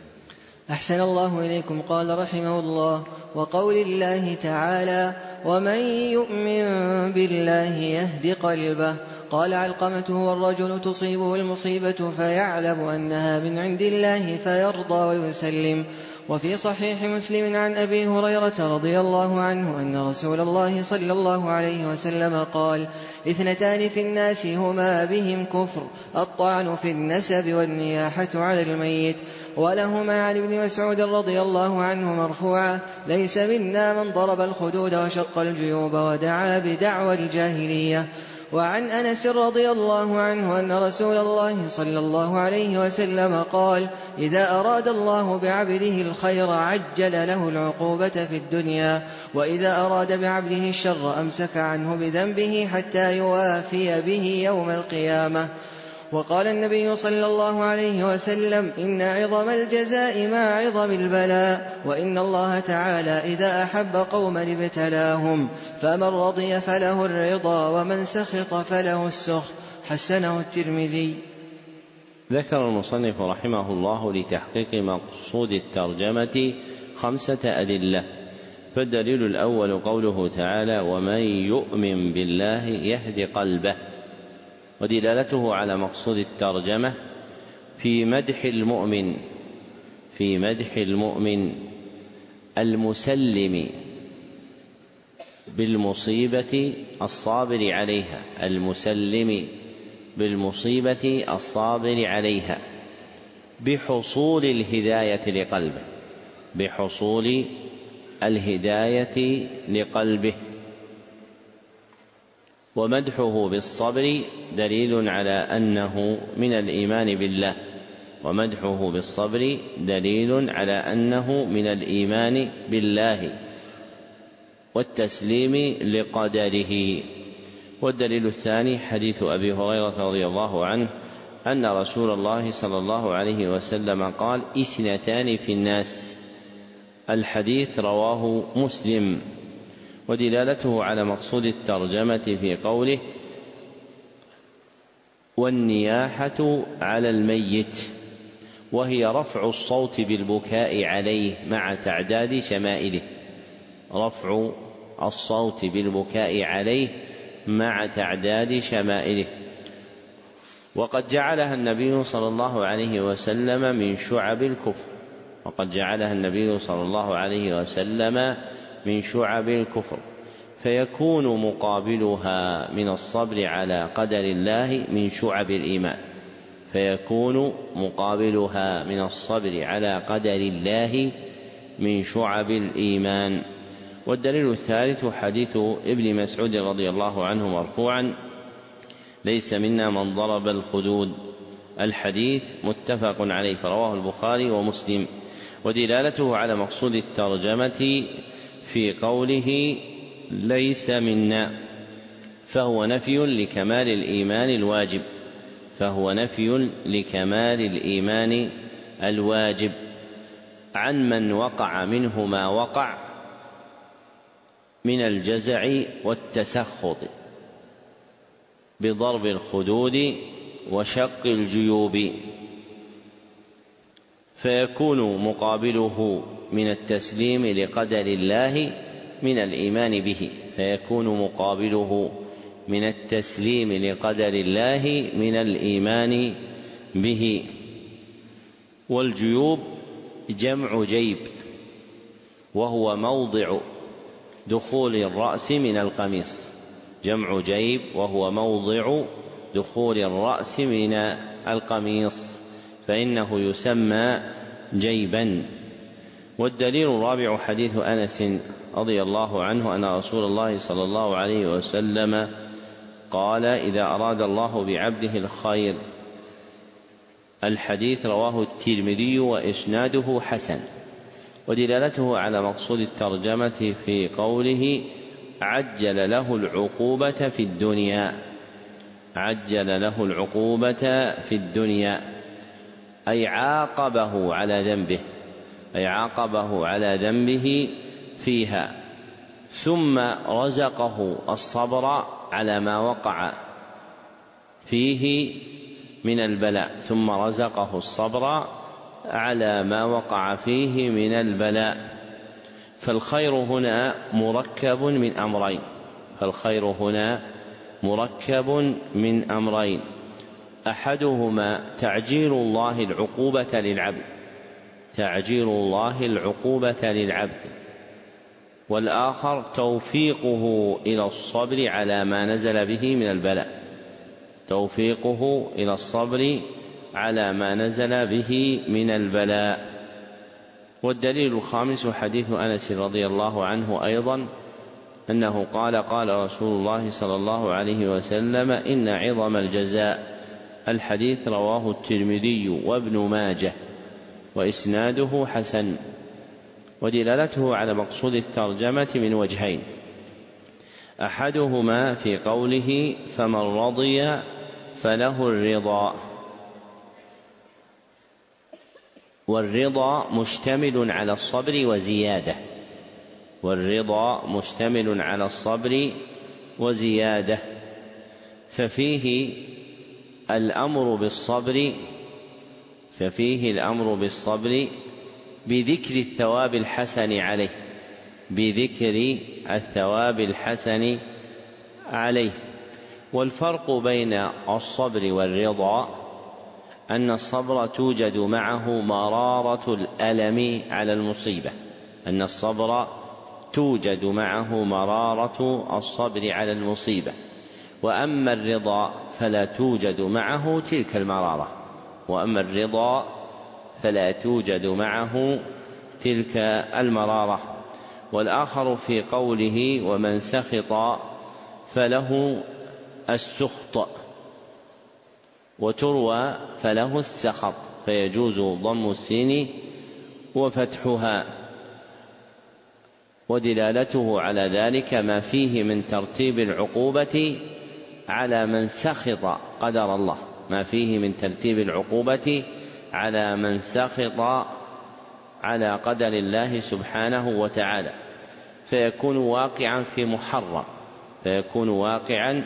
Speaker 2: أحسن الله إليكم. قال رحمه الله وقول الله تعالى ومن يؤمن بالله يهد قلبه. قال علقمة هو الرجل تصيبه المصيبة فيعلم أنها من عند الله فيرضى ويسلم. وفي صحيح مسلم عن أبي هريرة رضي الله عنه أن رسول الله صلى الله عليه وسلم قال اثنتان في الناس هما بهم كفر الطعن في النسب والنياحة على الميت ولهما عن ابن مسعود رضي الله عنه مرفوعا ليس منا من ضرب الخدود وشق الجيوب ودعا بدعوى الجاهلية. وعن أنس رضي الله عنه أن رسول الله صلى الله عليه وسلم قال إذا أراد الله بعبده الخير عجل له العقوبة في الدنيا وإذا أراد بعبده الشر أمسك عنه بذنبه حتى يوافي به يوم القيامة. وقال النبي صلى الله عليه وسلم إن عظم الجزاء مع عظم البلاء وإن الله تعالى إذا أحب قوما ابتلاهم فمن رضي فله الرضا ومن سخط فله السخط حسنه الترمذي.
Speaker 1: ذكر المصنف رحمه الله لتحقيق مقصود الترجمة خمسة أدلة. فالدليل الأول قوله تعالى ومن يؤمن بالله يهد قلبه. ودلالته على مقصود الترجمة في مدح المؤمن في مدح المؤمن المسلم بالمصيبة الصابر عليها المسلم بالمصيبة الصابر عليها بحصول الهداية لقلبه بحصول الهداية لقلبه. ومدحه بالصبر دليل على أنه من الإيمان بالله. ومدحه بالصبر دليل على أنه من الإيمان بالله. والتسليم لقدره. والدليل الثاني حديث أبي هريرة رضي الله عنه أن رسول الله صلى الله عليه وسلم قال اثنتان في الناس. الحديث رواه مسلم. ودلالته على مقصود الترجمة في قوله والنياحة على الميت وهي رفع الصوت بالبكاء عليه مع تعداد شمائله. رفع الصوت بالبكاء عليه مع تعداد شمائله. وقد جعلها النبي صلى الله عليه وسلم من شعب الكفر. وقد جعلها النبي صلى الله عليه وسلم من شعب الكفر فيكون مقابلها من الصبر على قدر الله من شعب الإيمان فيكون مقابلها من الصبر على قدر الله من شعب الإيمان. والدليل الثالث حديث ابن مسعود رضي الله عنه مرفوعا ليس منا من ضرب الخدود. الحديث متفق عليه فرواه البخاري ومسلم. ودلالته على مقصود الترجمة في قوله ليس منا فهو نفي لكمال الإيمان الواجب فهو نفي لكمال الإيمان الواجب. عن من وقع منه ما وقع من الجزع والتسخط بضرب الخدود وشق الجيوب. فيكون مقابله من التسليم لقدر الله من الإيمان به. فيكون مقابله من التسليم لقدر الله من الإيمان به. والجيوب جمع جيب وهو موضع دخول الرأس من القميص. جمع جيب وهو موضع دخول الرأس من القميص. فإنه يسمى جيبا. والدليل الرابع حديث أنس رضي الله عنه أن رسول الله صلى الله عليه وسلم قال إذا أراد الله بعبده الخير. الحديث رواه الترمذي وإسناده حسن. ودلالته على مقصود الترجمة في قوله عجل له العقوبة في الدنيا. عجل له العقوبة في الدنيا. أي عاقبه على ذنبه أي عاقبه على ذنبه فيها. ثم رزقه الصبر على ما وقع فيه من البلاء. ثم رزقه الصبر على ما وقع فيه من البلاء. فالخير هنا مركب من أمرين. فالخير هنا مركب من أمرين. أحدهما تعجيل الله العقوبة للعبد تعجيل الله العقوبة للعبد والآخر توفيقه إلى الصبر على ما نزل به من البلاء توفيقه إلى الصبر على ما نزل به من البلاء. والدليل الخامس حديث أنس رضي الله عنه أيضا أنه قال قال رسول الله صلى الله عليه وسلم إن عظم الجزاء الحديث رواه الترمذي وابن ماجه وإسناده حسن ودلالته على مقصود الترجمة من وجهين. أحدهما في قوله فمن رضي فله الرضا والرضا مشتمل على الصبر وزيادة والرضا مشتمل على الصبر وزيادة ففيه الأمر بالصبر ففيه الأمر بالصبر بذكر الثواب الحسن عليه بذكر الثواب الحسن عليه. والفرق بين الصبر والرضا أن الصبر توجد معه مرارة الألم على المصيبة أن الصبر توجد معه مرارة الصبر على المصيبة. وأما الرضا فلا توجد معه تلك المرارة. وأما الرضا فلا توجد معه تلك المرارة. والآخر في قوله ومن سخط فله السخط. وتروى فله السخط فيجوز ضم السين وفتحها. ودلالته على ذلك ما فيه من ترتيب العقوبة على من سخط قدر الله. ما فيه من ترتيب العقوبة على من سخط على قدر الله سبحانه وتعالى. فيكون واقعا في محرم. فيكون واقعا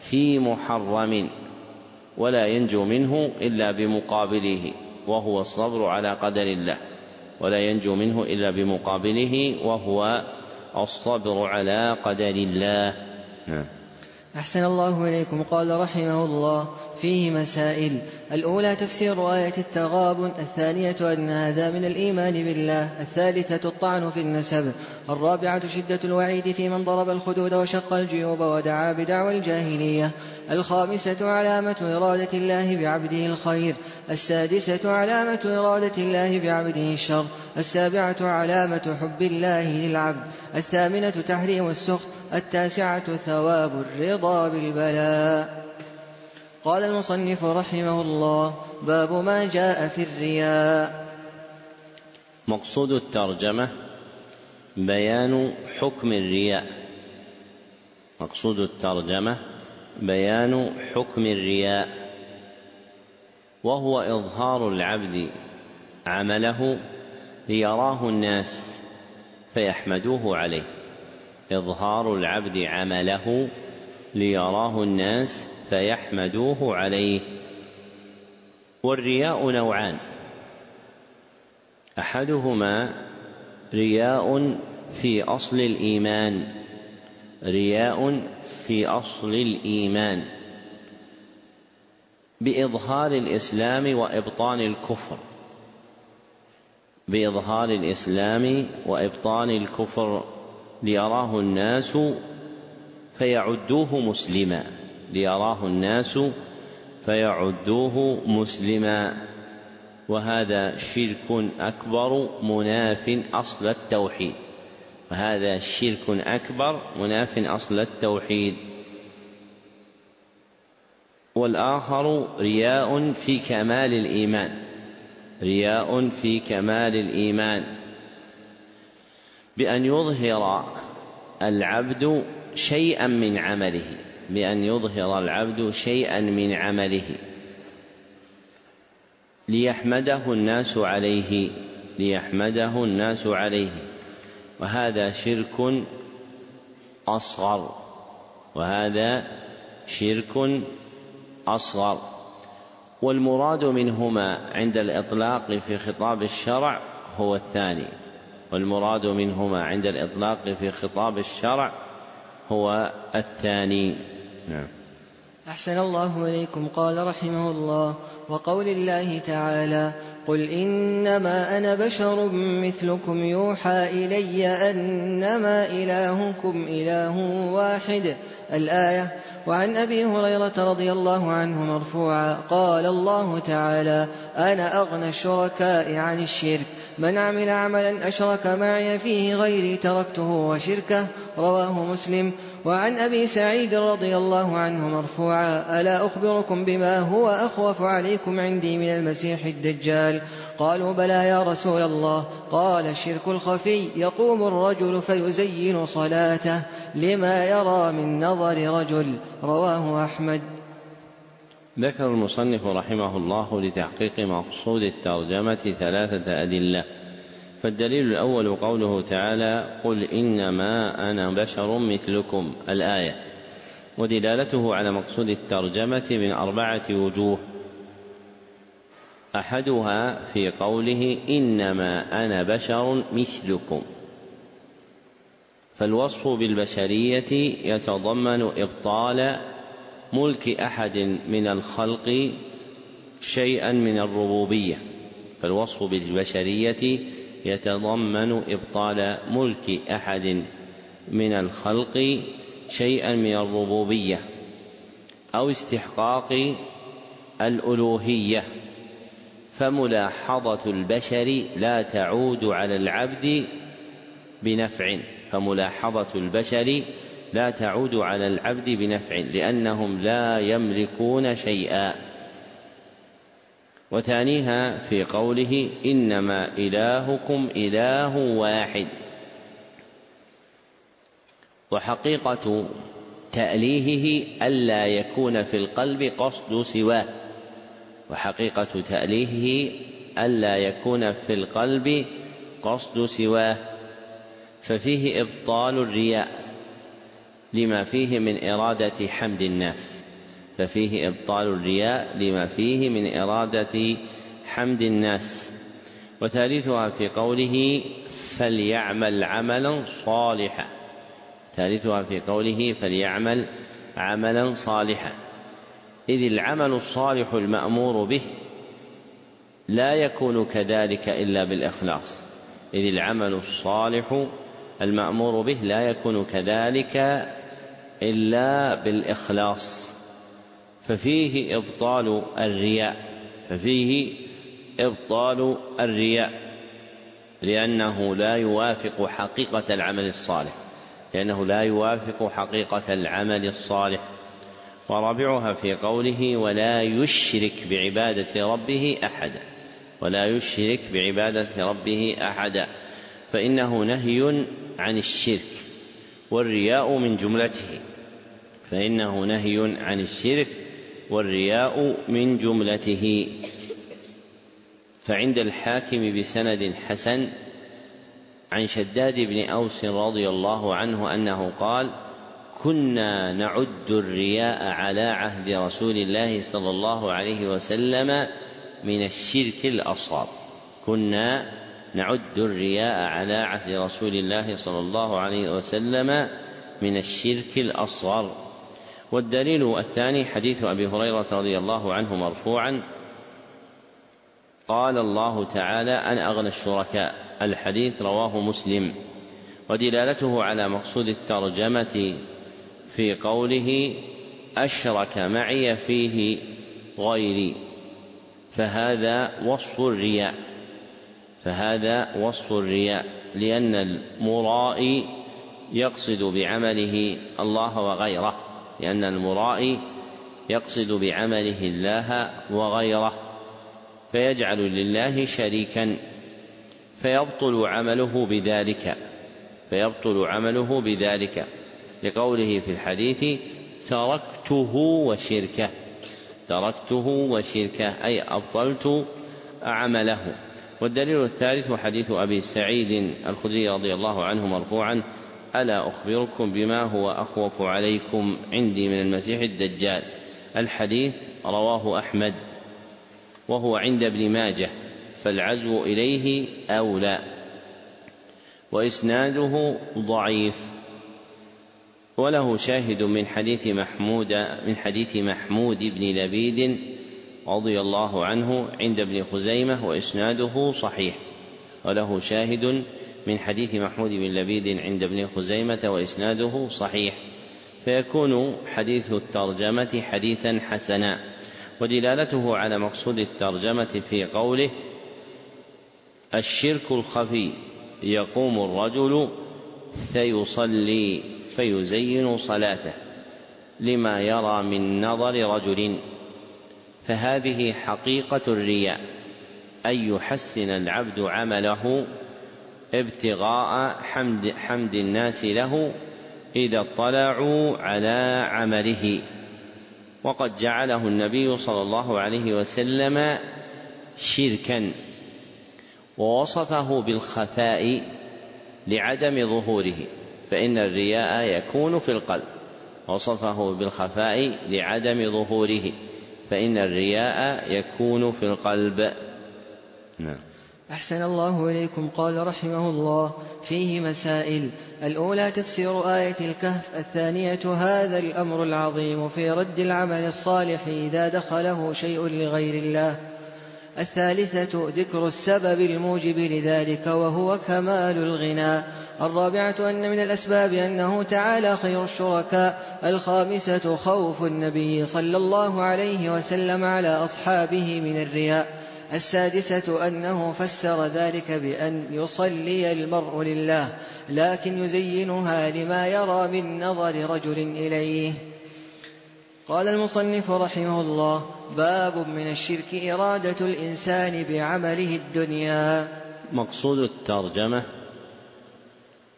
Speaker 1: في محرم. ولا ينجو منه إلا بمقابله. وهو الصبر على قدر الله. ولا ينجو منه إلا بمقابله. وهو الصبر على قدر الله. نعم.
Speaker 2: أحسن الله إليكم. قال رحمه الله. فيه مسائل. الأولى تفسير آية التغابن الثانية أن هذا من الإيمان بالله الثالثة الطعن في النسب الرابعة شدة الوعيد في من ضرب الخدود وشق الجيوب ودعا بدعوى الجاهلية الخامسة علامة إرادة الله بعبده الخير السادسة علامة إرادة الله بعبده الشر السابعة علامة حب الله للعبد الثامنة تحريم السخط التاسعة ثواب الرضا بالبلاء. قال المصنف رحمه الله باب ما جاء في الرياء.
Speaker 1: مقصود الترجمة بيان حكم الرياء. مقصود الترجمة بيان حكم الرياء. وهو إظهار العبد عمله ليراه الناس فيحمدوه عليه. إظهار العبد عمله ليراه الناس فيحمدوه عليه. والرياء نوعان. أحدهما رياء في أصل الإيمان. رياء في أصل الإيمان. بإظهار الإسلام وإبطان الكفر. بإظهار الإسلام وإبطان الكفر. ليراه الناس فيعدوه مسلما ليراه الناس فيعدوه مسلما وهذا شرك أكبر مناف أصل التوحيد وهذا شرك أكبر مناف أصل التوحيد والآخر رياء في كمال الإيمان رياء في كمال الإيمان بأن يظهر العبد شيئا من عمله بأن يظهر العبد شيئا من عمله. ليحمده الناس عليه ليحمده الناس عليه. وهذا شرك أصغر. وهذا شرك أصغر. والمراد منهما عند الإطلاق في خطاب الشرع هو الثاني. والمراد منهما عند الإطلاق في خطاب الشرع هو الثاني. نعم.
Speaker 2: أحسن الله إليكم. قال رحمه الله وقول الله تعالى قل إنما أنا بشر مثلكم يوحى إلي أنما إلهكم إله واحد. الآية وعن أبي هريرة رضي الله عنه مرفوعا قال الله تعالى أنا أغنى الشركاء عن الشرك. من عمل عملا أشرك معي فيه غيري تركته وشركه. رواه مسلم. وعن أبي سعيد رضي الله عنه مرفوعا ألا أخبركم بما هو أخوف عليكم عندي من المسيح الدجال؟ قالوا بلى يا رسول الله. قال الشرك الخفي يقوم الرجل فيزين صلاته. لما يرى من نظر رجل. رواه أحمد.
Speaker 1: ذكر المصنف رحمه الله لتحقيق مقصود الترجمة ثلاثة أدلة. فالدليل الأول قوله تعالى قل إنما أنا بشر مثلكم الآية. ودلالته على مقصود الترجمة من أربعة وجوه. أحدها في قوله إنما أنا بشر مثلكم. فالوصف بالبشرية يتضمن إبطال ملك أحد من الخلق شيئا من الربوبية. فالوصف بالبشرية يتضمن إبطال ملك أحد من الخلق شيئا من الربوبية أو استحقاق الألوهية فملاحظة البشر لا تعود على العبد بنفع فملاحظة البشر لا تعود على العبد بنفع لأنهم لا يملكون شيئا. وثانيها في قوله إنما إلهكم إله واحد. وحقيقة تأليهه ألا يكون في القلب قصد سواه. وحقيقة تأليهه ألا يكون في القلب قصد سواه. ففيه إبطال الرياء لما فيه من إرادة حمد الناس. ففيه إبطال الرياء لما فيه من إرادة حمد الناس. وثالثها في قوله فليعمل عملا صالحا. ثالثها في قوله فليعمل عملا صالحا. إذ العمل الصالح المأمور به لا يكون كذلك إلا بالإخلاص. إذ العمل الصالح المأمور به لا يكون كذلك إلا بالإخلاص. ففيه إبطال الرياء ففيه إبطال الرياء لأنه لا يوافق حقيقة العمل الصالح لأنه لا يوافق حقيقة العمل الصالح. ورابعها في قوله ولا يشرك بعبادة ربه أحدا ولا يشرك بعبادة ربه أحدا فإنه نهي عن الشرك والرياء من جملته فإنه نهي عن الشرك والرياء من جملته. فعند الحاكم بسند حسن عن شداد بن أوس رضي الله عنه أنه قال كنا نعد الرياء على عهد رسول الله صلى الله عليه وسلم من الشرك الأصغر. كنا نعد الرياء على عهد رسول الله صلى الله عليه وسلم من الشرك الأصغر. والدليل الثاني حديث أبي هريرة رضي الله عنه مرفوعا قال الله تعالى أنا أغنى الشركاء. الحديث رواه مسلم. ودلالته على مقصود الترجمة في قوله أشرك معي فيه غيري. فهذا وصف الرياء. فهذا وصف الرياء. لأن المرائي يقصد بعمله الله وغيره. لأن المرائي يقصد بعمله الله وغيره فيجعل لله شريكا فيبطل عمله بذلك فيبطل عمله بذلك. لقوله في الحديث تركته وشركه تركته وشركه أي أبطلت عمله. والدليل الثالث حديث أبي سعيد الخدري رضي الله عنه مرفوعا ألا أخبركم بما هو أخوف عليكم عندي من المسيح الدجال؟ الحديث رواه أحمد وهو عند ابن ماجه فالعزو إليه أولى. وإسناده ضعيف. وله شاهد من حديث محمود من حديث محمود بن لبيد رضي الله عنه عند ابن خزيمة وإسناده صحيح. وله شاهد من حديث محمود بن لبيد عند ابن خزيمة وإسناده صحيح فيكون حديث الترجمة حديثا حسنا ودلالته على مقصود الترجمة في قوله الشرك الخفي يقوم الرجل فيصلي فيزين صلاته لما يرى من نظر رجل. فهذه حقيقة الرياء أن يحسن العبد عمله ابتغاء حمد حمد الناس له إذا اطلعوا على عمله. وقد جعله النبي صلى الله عليه وسلم شركا. ووصفه بالخفاء لعدم ظهوره فإن الرياء يكون في القلب. وصفه بالخفاء لعدم ظهوره فإن الرياء يكون في القلب.
Speaker 2: نعم. أحسن الله إليكم قال رحمه الله. فيه مسائل. الأولى تفسير آية الكهف الثانية هذا الأمر العظيم في رد العمل الصالح إذا دخله شيء لغير الله. الثالثة ذكر السبب الموجب لذلك وهو كمال الغنى. الرابعة أن من الأسباب أنه تعالى خير الشركاء. الخامسة خوف النبي صلى الله عليه وسلم على أصحابه من الرياء. السادسة أنه فسر ذلك بأن يصلي المرء لله لكن يزينها لما يرى من نظر رجل إليه. قال المصنف رحمه الله باب من الشرك إرادة الإنسان بعمله الدنيا.
Speaker 1: مقصود الترجمة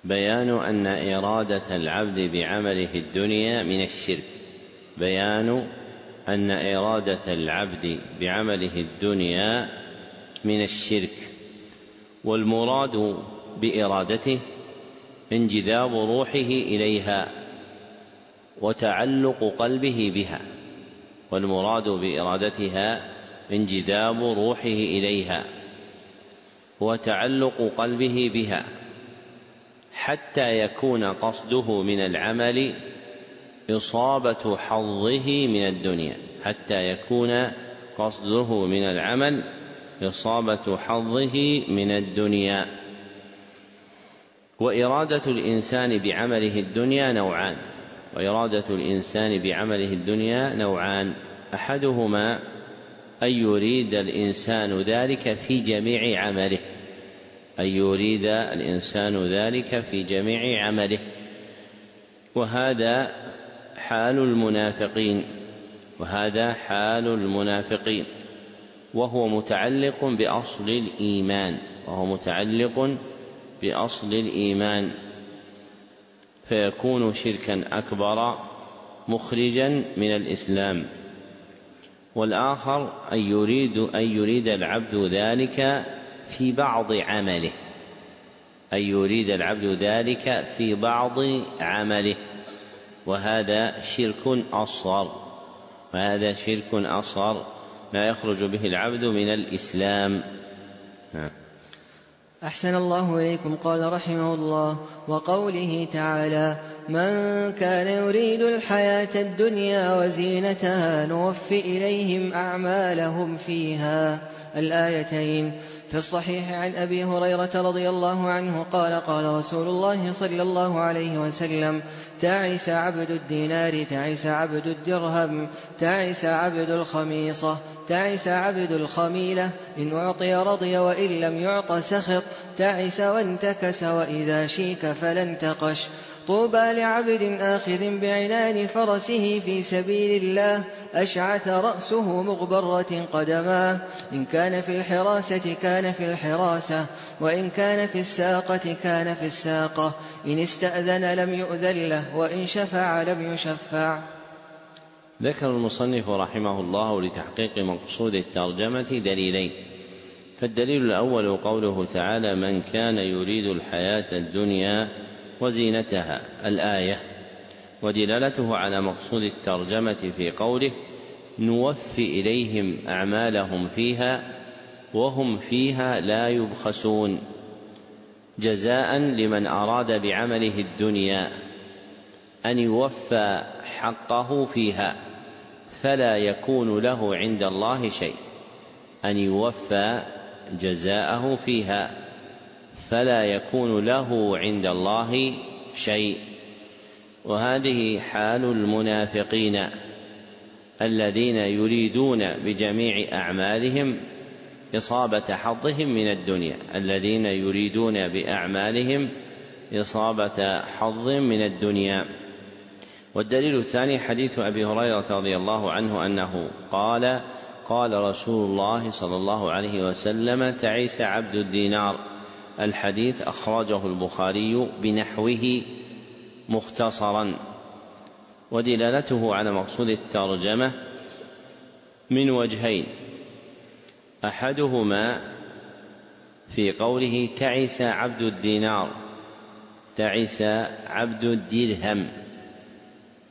Speaker 1: بيان أن إرادة العبد بعمله الدنيا من الشرك. بيان أن إرادة العبد بعمله الدنيا من الشرك والمراد بإرادته انجذاب روحه إليها وتعلق قلبه بها والمراد بإرادتها انجذاب روحه إليها وتعلق قلبه بها حتى يكون قصده من العمل إصابة حظه من الدنيا حتى يكون قصده من العمل إصابة حظه من الدنيا. وإرادة الإنسان بعمله الدنيا نوعان. وإرادة الإنسان بعمله الدنيا نوعان. أحدهما أن يريد الإنسان ذلك في جميع عمله. أن يريد الإنسان ذلك في جميع عمله. وهذا حال المنافقين وهذا حال المنافقين وهو متعلق بأصل الإيمان وهو متعلق بأصل الإيمان. فيكون شركا أكبر مخرجا من الإسلام. والآخر أن يريد أن يريد العبد ذلك في بعض عمله. أن يريد العبد ذلك في بعض عمله. وهذا شرك أصغر. وهذا شرك أصغر لا يخرج به العبد من الإسلام.
Speaker 2: أحسن الله إليكم. قال رحمه الله وقوله تعالى من كان يريد الحياة الدنيا وزينتها نوفي إليهم أعمالهم فيها. الآيتين في الصحيح عن أبي هريرة رضي الله عنه قال قال رسول الله صلى الله عليه وسلم تعس عبد الدينار تعس عبد الدرهم تعس عبد الخميصة تعس عبد الخميلة إن أعطي رضي وإن لم يعط سخط تعس وانتكس وإذا شيك فلا انتقش طوبى لعبد آخذ بعنان فرسه في سبيل الله أشعث رأسه مغبرة قدماه إن كان في الحراسة كان في الحراسة وإن كان في الساقة كان في الساقة. إن استأذن لم يؤذن له وإن شفع لم يشفع.
Speaker 1: ذكر المصنف رحمه الله لتحقيق مقصود الترجمة دليلين. فالدليل الأول قوله تعالى من كان يريد الحياة الدنيا وزينتها الآية ودلالته على مقصود الترجمة في قوله نوفي إليهم أعمالهم فيها وهم فيها لا يبخسون جزاء لمن أراد بعمله الدنيا أن يوفى حقه فيها فلا يكون له عند الله شيء أن يوفى جزاءه فيها فلا يكون له عند الله شيء. وهذه حال المنافقين الذين يريدون بجميع أعمالهم إصابة حظهم من الدنيا الذين يريدون بأعمالهم إصابة حظ من الدنيا. والدليل الثاني حديث أبي هريرة رضي الله عنه أنه قال قال رسول الله صلى الله عليه وسلم تعيس عبد الدينار. الحديث أخرجه البخاري بنحوه مختصرا ودلالته على مقصود الترجمة من وجهين. أحدهما في قوله تعس عبد الدينار تعس عبد الدرهم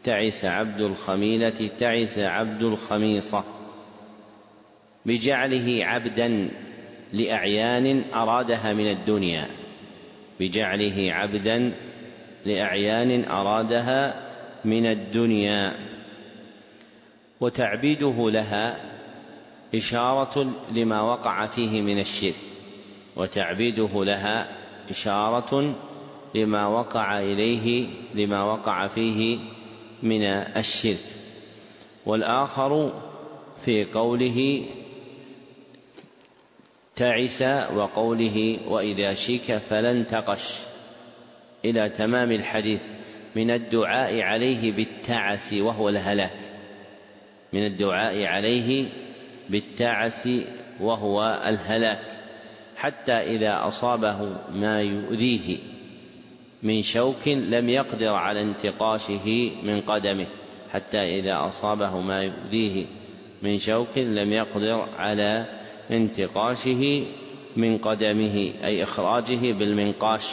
Speaker 1: تعس عبد الخميلة تعس عبد الخميصة بجعله عبدا. لأعيان أرادها من الدنيا بجعله عبدا لأعيان أرادها من الدنيا. وتعبيده لها إشارة لما وقع فيه من الشرك وتعبيده لها إشارة لما وقع إليه لما وقع فيه من الشرك. والآخر في قوله تعس وقوله وإذا شيك فلا انتقش إلى تمام الحديث. من الدعاء عليه بالتعس وهو الهلاك. من الدعاء عليه بالتعس وهو الهلاك. حتى إذا أصابه ما يؤذيه. من شوك لم يقدر على انتقاشه من قدمه. حتى إذا أصابه ما يؤذيه. من شوك لم يقدر على انتقاشه من قدمه أي إخراجه بالمنقاش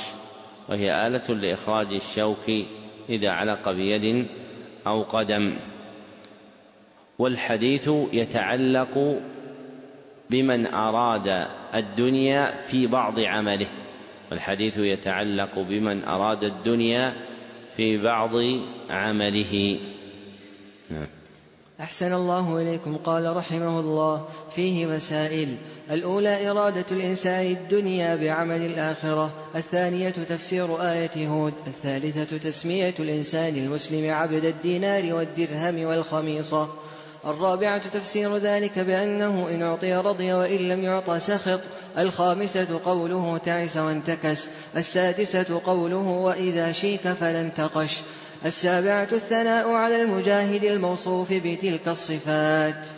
Speaker 1: وهي آلة لإخراج الشوك إذا علق بيد أو قدم. والحديث يتعلق بمن أراد الدنيا في بعض عمله. والحديث يتعلق بمن أراد الدنيا في بعض عمله.
Speaker 2: نعم. أحسن الله إليكم. قال رحمه الله فيه مسائل. الأولى إرادة الإنسان الدنيا بعمل الآخرة. الثانية تفسير آية هود. الثالثة تسمية الإنسان المسلم عبد الدينار والدرهم والخميصة. الرابعة تفسير ذلك بأنه إن أعطي رضي وإن لم يعطى سخط. الخامسة قوله تعس وانتكس. السادسة قوله وإذا شيك فلا انتقش السابعة الثناء على المجاهد الموصوف بتلك الصفات.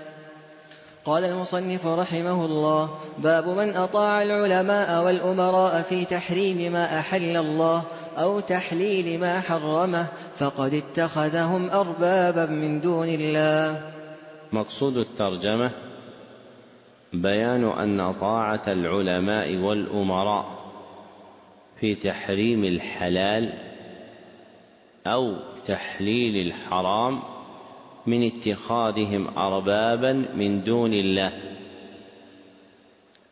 Speaker 2: قال المصنف رحمه الله باب من أطاع العلماء والأمراء في تحريم ما أحل الله أو تحليل ما حرمه فقد اتخذهم أربابا من دون الله.
Speaker 1: مقصود الترجمة بيان أن طاعة العلماء والأمراء في تحريم الحلال أو تحليل الحرام من اتخاذهم أربابا من دون الله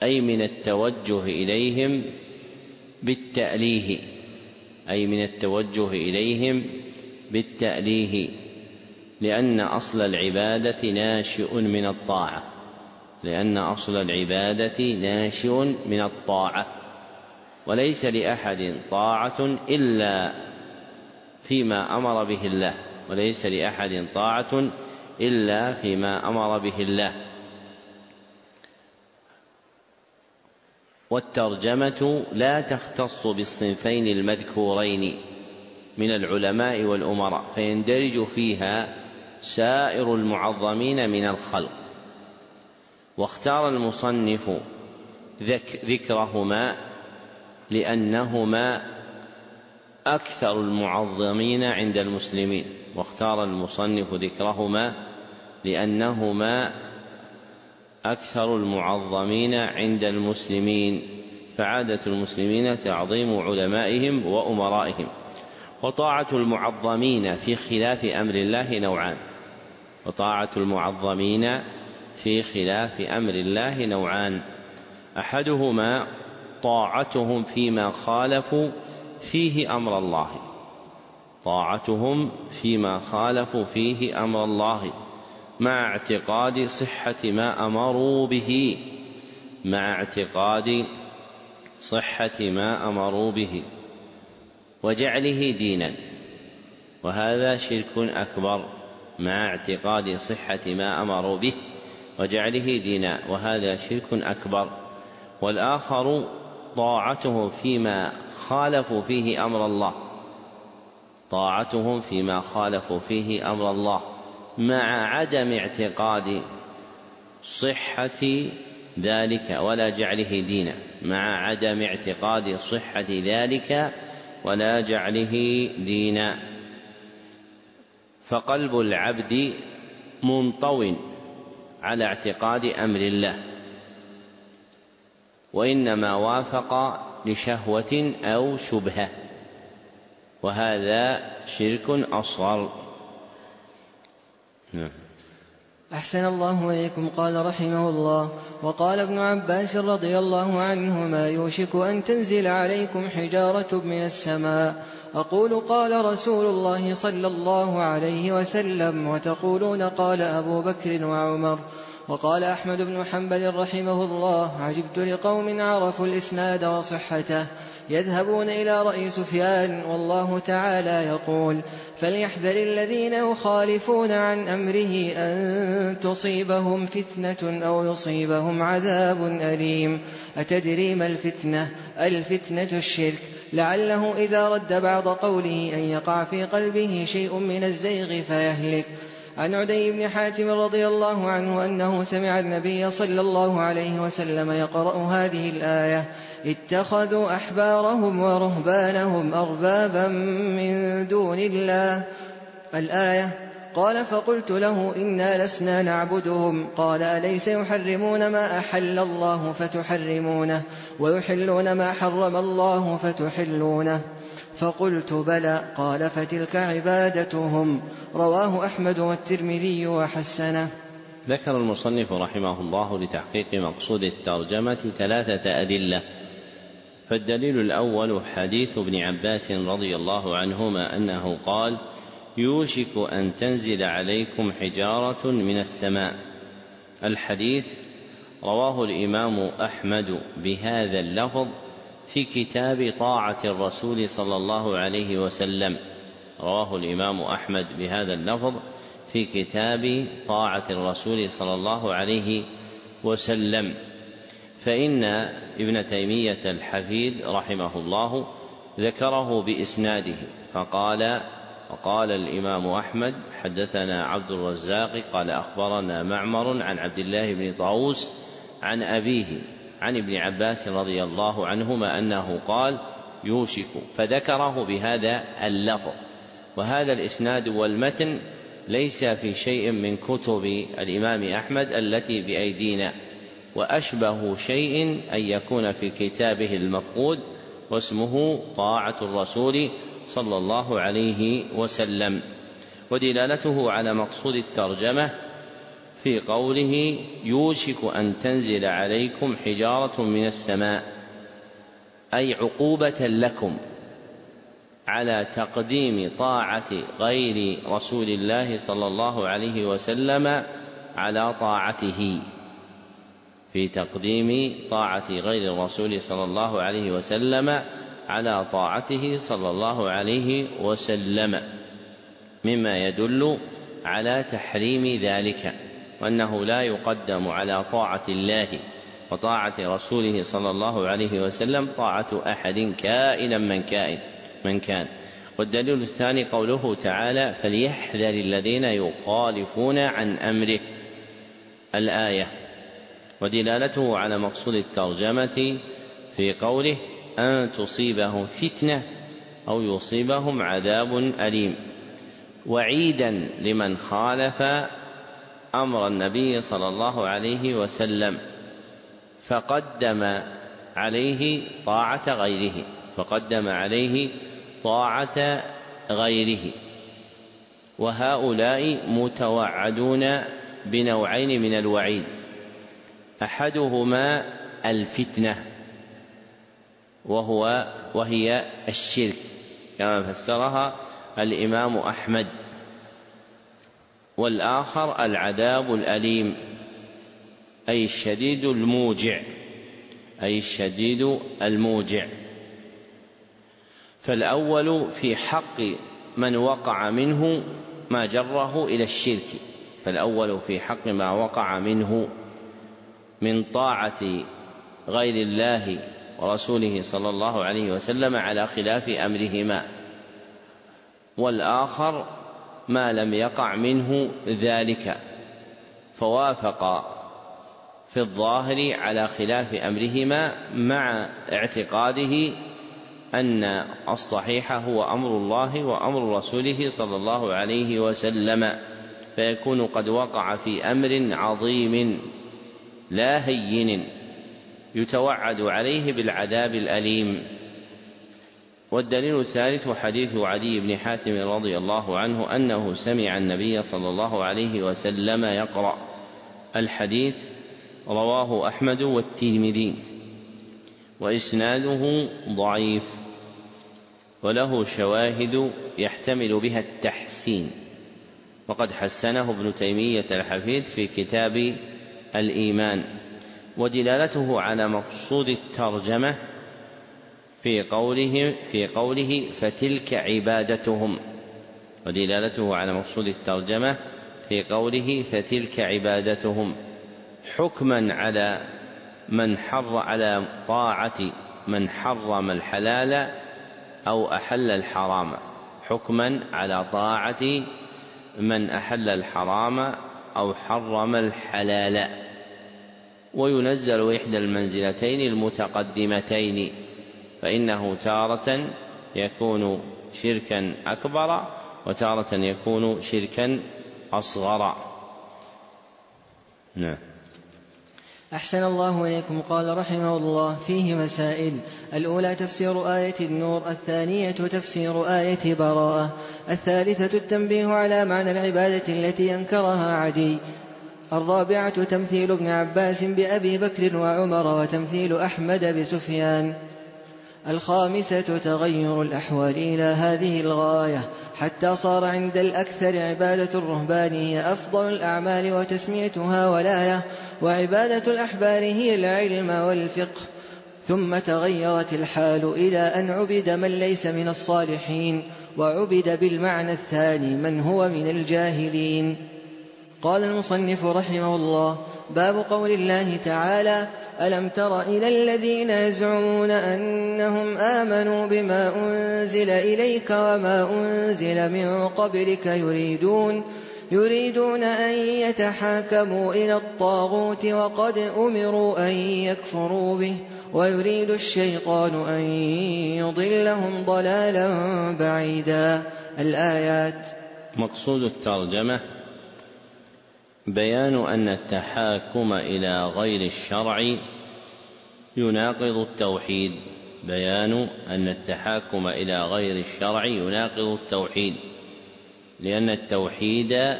Speaker 1: أي من التوجه إليهم بالتأليه أي من التوجه إليهم بالتأليه لأن أصل العبادة ناشئ من الطاعة لأن أصل العبادة ناشئ من الطاعة وليس لأحد طاعة إلا فيما أمر به الله وليس لأحد طاعة إلا فيما أمر به الله. والترجمة لا تختص بالصنفين المذكورين من العلماء والأمراء فيندرج فيها سائر المعظمين من الخلق. واختار المصنف ذكرهما لأنهما أكثر المعظمين عند المسلمين واختار المصنف ذكرهما لأنهما أكثر المعظمين عند المسلمين فعادة المسلمين تعظيم علمائهم وأمرائهم. وطاعة المعظمين في خلاف أمر الله نوعان. وطاعة المعظمين في خلاف أمر الله نوعان. أحدهما طاعتهم فيما خالفوا فيه أمر الله. طاعتهم فيما خالفوا فيه أمر الله. مع اعتقاد صحة ما أمروا به. مع اعتقاد صحة ما أمروا به. وجعله دينا. وهذا شرك أكبر. مع اعتقاد صحة ما أمروا به. وجعله دينا. وهذا شرك أكبر. والآخر طاعته فيما خالفوا فيه أمر الله. طاعتهم فيما خالفوا فيه أمر الله. مع عدم اعتقاد صحة ذلك ولا جعله دينا. مع عدم اعتقاد صحة ذلك ولا جعله دينا. فقلب العبد منطو على اعتقاد أمر الله. وإنما وافق لشهوة أو شبهة. وهذا شرك أصغر.
Speaker 2: نعم. أحسن الله إليكم. قال رحمه الله وقال ابن عباس رضي الله عنهما يوشك أن تنزل عليكم حجارة من السماء. أقول قال رسول الله صلى الله عليه وسلم وتقولون قال أبو بكر وعمر. وقال أحمد بن حنبل رحمه الله عجبت لقوم عرفوا الإسناد وصحته يذهبون إلى رأي سفيان والله تعالى يقول فليحذر الذين يخالفون عن أمره أن تصيبهم فتنة أو يصيبهم عذاب أليم. أتدري ما الفتنة؟ الفتنة الشرك. لعله إذا رد بعض قوله أن يقع في قلبه شيء من الزيغ فيهلك. عن عدي بن حاتم رضي الله عنه أنه سمع النبي صلى الله عليه وسلم يقرأ هذه الآية اتخذوا أحبارهم ورهبانهم أربابا من دون الله. الآية قال فقلت له إنا لسنا نعبدهم. قال أليس يحرمون ما أحل الله فتحرمونه ويحلون ما حرم الله فتحلونه. فقلت بلى. قال فتلك عبادتهم. رواه أحمد والترمذي وحسنه.
Speaker 1: ذكر المصنف رحمه الله لتحقيق مقصود الترجمة ثلاثة أدلة. فالدليل الأول حديث ابن عباس رضي الله عنهما أنه قال يوشك أن تنزل عليكم حجارة من السماء. الحديث رواه الإمام أحمد بهذا اللفظ في كتاب طاعة الرسول صلى الله عليه وسلم. رواه الإمام أحمد بهذا اللفظ في كتاب طاعة الرسول صلى الله عليه وسلم. فإن ابن تيمية الحفيد رحمه الله ذكره بإسناده فقال وقال الإمام أحمد حدثنا عبد الرزاق قال أخبرنا معمر عن عبد الله بن طاووس عن أبيه عن ابن عباس رضي الله عنهما أنه قال يوشك. فذكره بهذا اللفظ. وهذا الإسناد والمتن ليس في شيء من كتب الإمام أحمد التي بأيدينا. وأشبه شيء أن يكون في كتابه المفقود واسمه طاعة الرسول صلى الله عليه وسلم. ودلالته على مقصود الترجمة في قوله يوشك أن تنزل عليكم حجارة من السماء أي عقوبة لكم على تقديم طاعة غير رسول الله صلى الله عليه وسلم على طاعته في تقديم طاعة غير الرسول صلى الله عليه وسلم على طاعته صلى الله عليه وسلم مما يدل على تحريم ذلك. وأنه لا يقدم على طاعة الله وطاعة رسوله صلى الله عليه وسلم طاعة أحد كائنا من كائن من كان. والدليل الثاني قوله تعالى فليحذر الذين يخالفون عن أمره الآية. ودلالته على مقصود الترجمة في قوله أن تصيبهم فتنة أو يصيبهم عذاب أليم وعيدا لمن خالف أمر النبي صلى الله عليه وسلم فقدم عليه طاعة غيره فقدم عليه طاعة غيره. وهؤلاء متوعدون بنوعين من الوعيد. أحدهما الفتنة وهو وهي الشرك كما فسرها الإمام أحمد. والآخر العذاب الأليم أي الشديد الموجع أي الشديد الموجع. فالأول في حق من وقع منه ما جره إلى الشرك. فالأول في حق ما وقع منه من طاعة غير الله ورسوله صلى الله عليه وسلم على خلاف أمرهما. والآخر ما لم يقع منه ذلك. فوافق في الظاهر على خلاف أمرهما مع اعتقاده أن الصحيح هو أمر الله وأمر رسوله صلى الله عليه وسلم فيكون قد وقع في أمر عظيم لا هين يتوعد عليه بالعذاب الأليم. والدليل الثالث حديث عدي بن حاتم رضي الله عنه أنه سمع النبي صلى الله عليه وسلم يقرأ. الحديث رواه أحمد والترمذي وإسناده ضعيف وله شواهد يحتمل بها التحسين. وقد حسنه ابن تيمية الحفيد في كتاب الإيمان ودلالته على مقصود الترجمة في قوله في قوله فتلك عبادتهم. ودلالته على مقصود الترجمة في قوله فتلك عبادتهم. حكما على من حر على طاعة من حرم الحلال أو أحل الحرام. حكما على طاعة من أحل الحرام أو حرم الحلال. وينزل إحدى المنزلتين المتقدمتين. فإنه تارة يكون شركا أكبر وتارة يكون شركا أصغر. نعم.
Speaker 2: أحسن الله إليكم. قال رحمه الله فيه مسائل. الأولى تفسير آية النور الثانية تفسير آية براءة الثالثة التنبيه على معنى العبادة التي أنكرها عدي الرابعة تمثيل ابن عباس بأبي بكر وعمر وتمثيل أحمد بسفيان. الخامسة تغير الأحوال إلى هذه الغاية. حتى صار عند الأكثر عبادة الرهبان هي أفضل الأعمال وتسميتها ولاية وعبادة الأحبار هي العلم والفقه. ثم تغيرت الحال إلى أن عبد من ليس من الصالحين وعبد بالمعنى الثاني من هو من الجاهلين. قال المصنف رحمه الله باب قول الله تعالى ألم تر إلى الذين يزعمون أنهم آمنوا بما أنزل إليك وما أنزل من قبلك يريدون يريدون أن يتحاكموا إلى الطاغوت وقد أمروا أن يكفروا به ويريد الشيطان أن يضلهم ضلالا بعيدا. الآيات.
Speaker 1: مقصود الترجمة بيان أن التحاكم إلى غير الشرع يناقض التوحيد. بيان أن التحاكم إلى غير الشرع يناقض التوحيد لأن التوحيد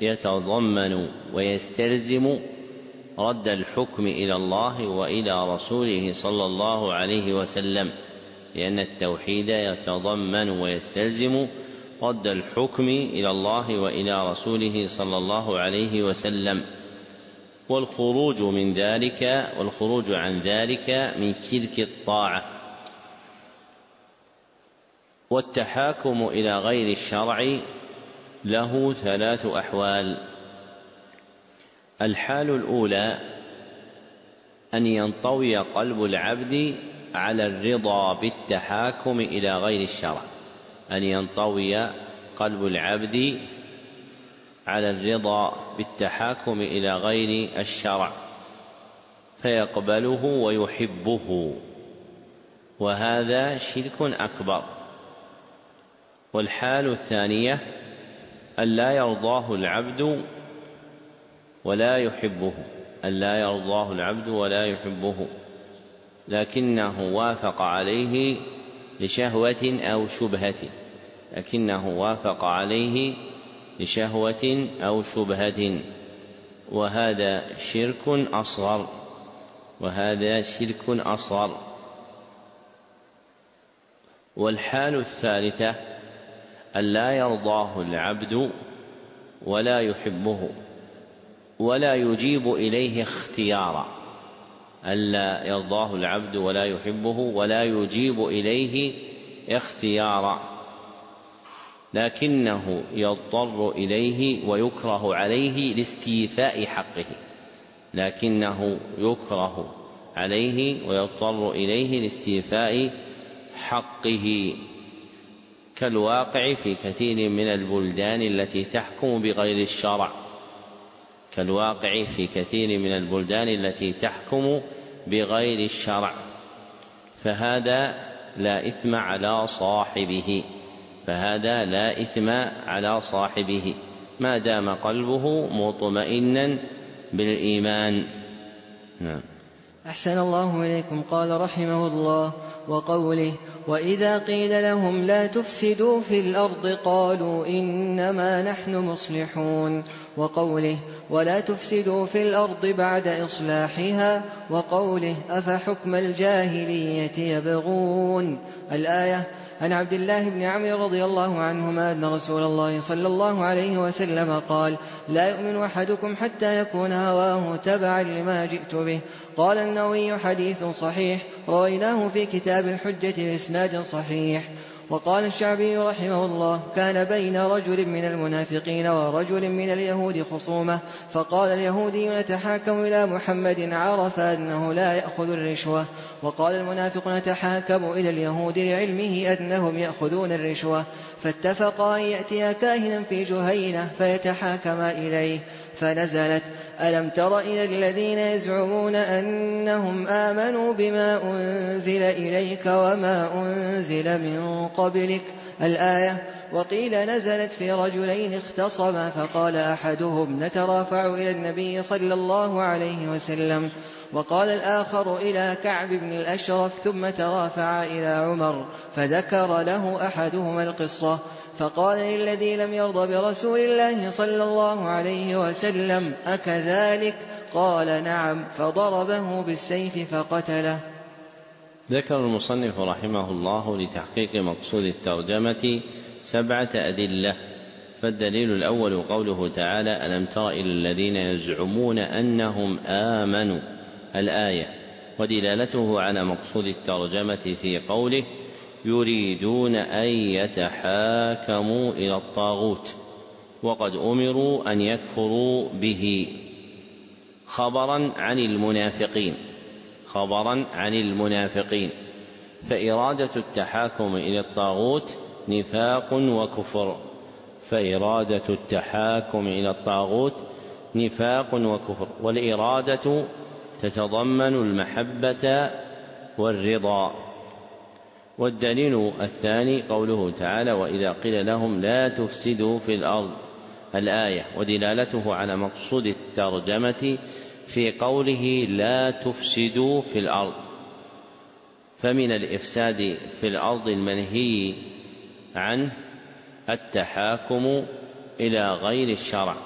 Speaker 1: يتضمن ويستلزم رد الحكم إلى الله وإلى رسوله صلى الله عليه وسلم لأن التوحيد يتضمن ويستلزم رد الحكم إلى الله وإلى رسوله صلى الله عليه وسلم. والخروج من ذلك والخروج عن ذلك من شرك الطاعة. والتحاكم إلى غير الشرع له ثلاث أحوال. الحال الأولى أن ينطوي قلب العبد على الرضا بالتحاكم إلى غير الشرع. أن ينطوي قلب العبد على الرضا بالتحاكم إلى غير الشرع فيقبله ويحبه وهذا شرك أكبر. والحال الثانية أن لا يرضاه العبد ولا يحبه أن لا يرضاه العبد ولا يحبه لكنه وافق عليه لشهوة أو شبهة لكنه وافق عليه لشهوة أو شبهة وهذا شرك أصغر وهذا شرك أصغر. والحال الثالثة أن لا يرضاه العبد ولا يحبه ولا يجيب إليه اختيارا. ألا يرضاه العبد ولا يحبه ولا يجيب إليه اختيارا. لكنه يضطر إليه ويكره عليه لاستيفاء حقه. لكنه يكره عليه ويضطر إليه لاستيفاء حقه. كالواقع في كثير من البلدان التي تحكم بغير الشرع. كالواقع في كثير من البلدان التي تحكم بغير الشرع. فهذا لا إثم على صاحبه. فهذا لا إثم على صاحبه. ما دام قلبه مطمئنا بالإيمان. نعم.
Speaker 2: أحسن الله إليكم. قال رحمه الله وقوله وإذا قيل لهم لا تفسدوا في الأرض قالوا إنما نحن مصلحون. وقوله ولا تفسدوا في الأرض بعد إصلاحها. وقوله أفحكم الجاهلية يبغون. الآية عن عبد الله بن عمرو رضي الله عنهما أن رسول الله صلى الله عليه وسلم قال لا يؤمن أحدكم حتى يكون هواه تبعا لما جئت به. قال النووي حديث صحيح رويناه في كتاب الحجة بإسناد صحيح. وقال الشعبي رحمه الله كان بين رجل من المنافقين ورجل من اليهود خصومة فقال اليهودي نتحاكم إلى محمد عرف أنه لا يأخذ الرشوة. وقال المنافق نتحاكم إلى اليهود لعلمه أنهم يأخذون الرشوة. فاتفقا أن يأتيا كاهنا في جهينة فيتحاكما إليه. فنزلت. ألم تر إلى الذين يزعمون أنهم آمنوا بما أنزل إليك وما أنزل من قبلك؟ الآية وقيل نزلت في رجلين اختصما فقال أحدهم نترافع إلى النبي صلى الله عليه وسلم. وقال الآخر إلى كعب بن الأشرف ثم ترافع إلى عمر فذكر له أحدهما القصة. فقال للذي لم يرضى برسول الله صلى الله عليه وسلم أكذلك؟ قال نعم. فضربه بالسيف فقتله.
Speaker 1: ذكر المصنف رحمه الله لتحقيق مقصود الترجمة سبعة أدلة فالدليل الأول قوله تعالى ألم تر إلى الذين يزعمون أنهم آمنوا؟ الآية ودلالته على مقصود الترجمة في قوله يريدون أن يتحاكموا إلى الطاغوت وقد أمروا أن يكفروا به. خبرا عن المنافقين خبرا عن المنافقين. فإرادة التحاكم إلى الطاغوت نفاق وكفر. فإرادة التحاكم إلى الطاغوت نفاق وكفر. والإرادة تتضمن المحبة والرضا. والدليل الثاني قوله تعالى وإذا قيل لهم لا تفسدوا في الأرض. الآية ودلالته على مقصود الترجمة في قوله لا تفسدوا في الأرض. فمن الإفساد في الأرض المنهي عنه التحاكم إلى غير الشرع.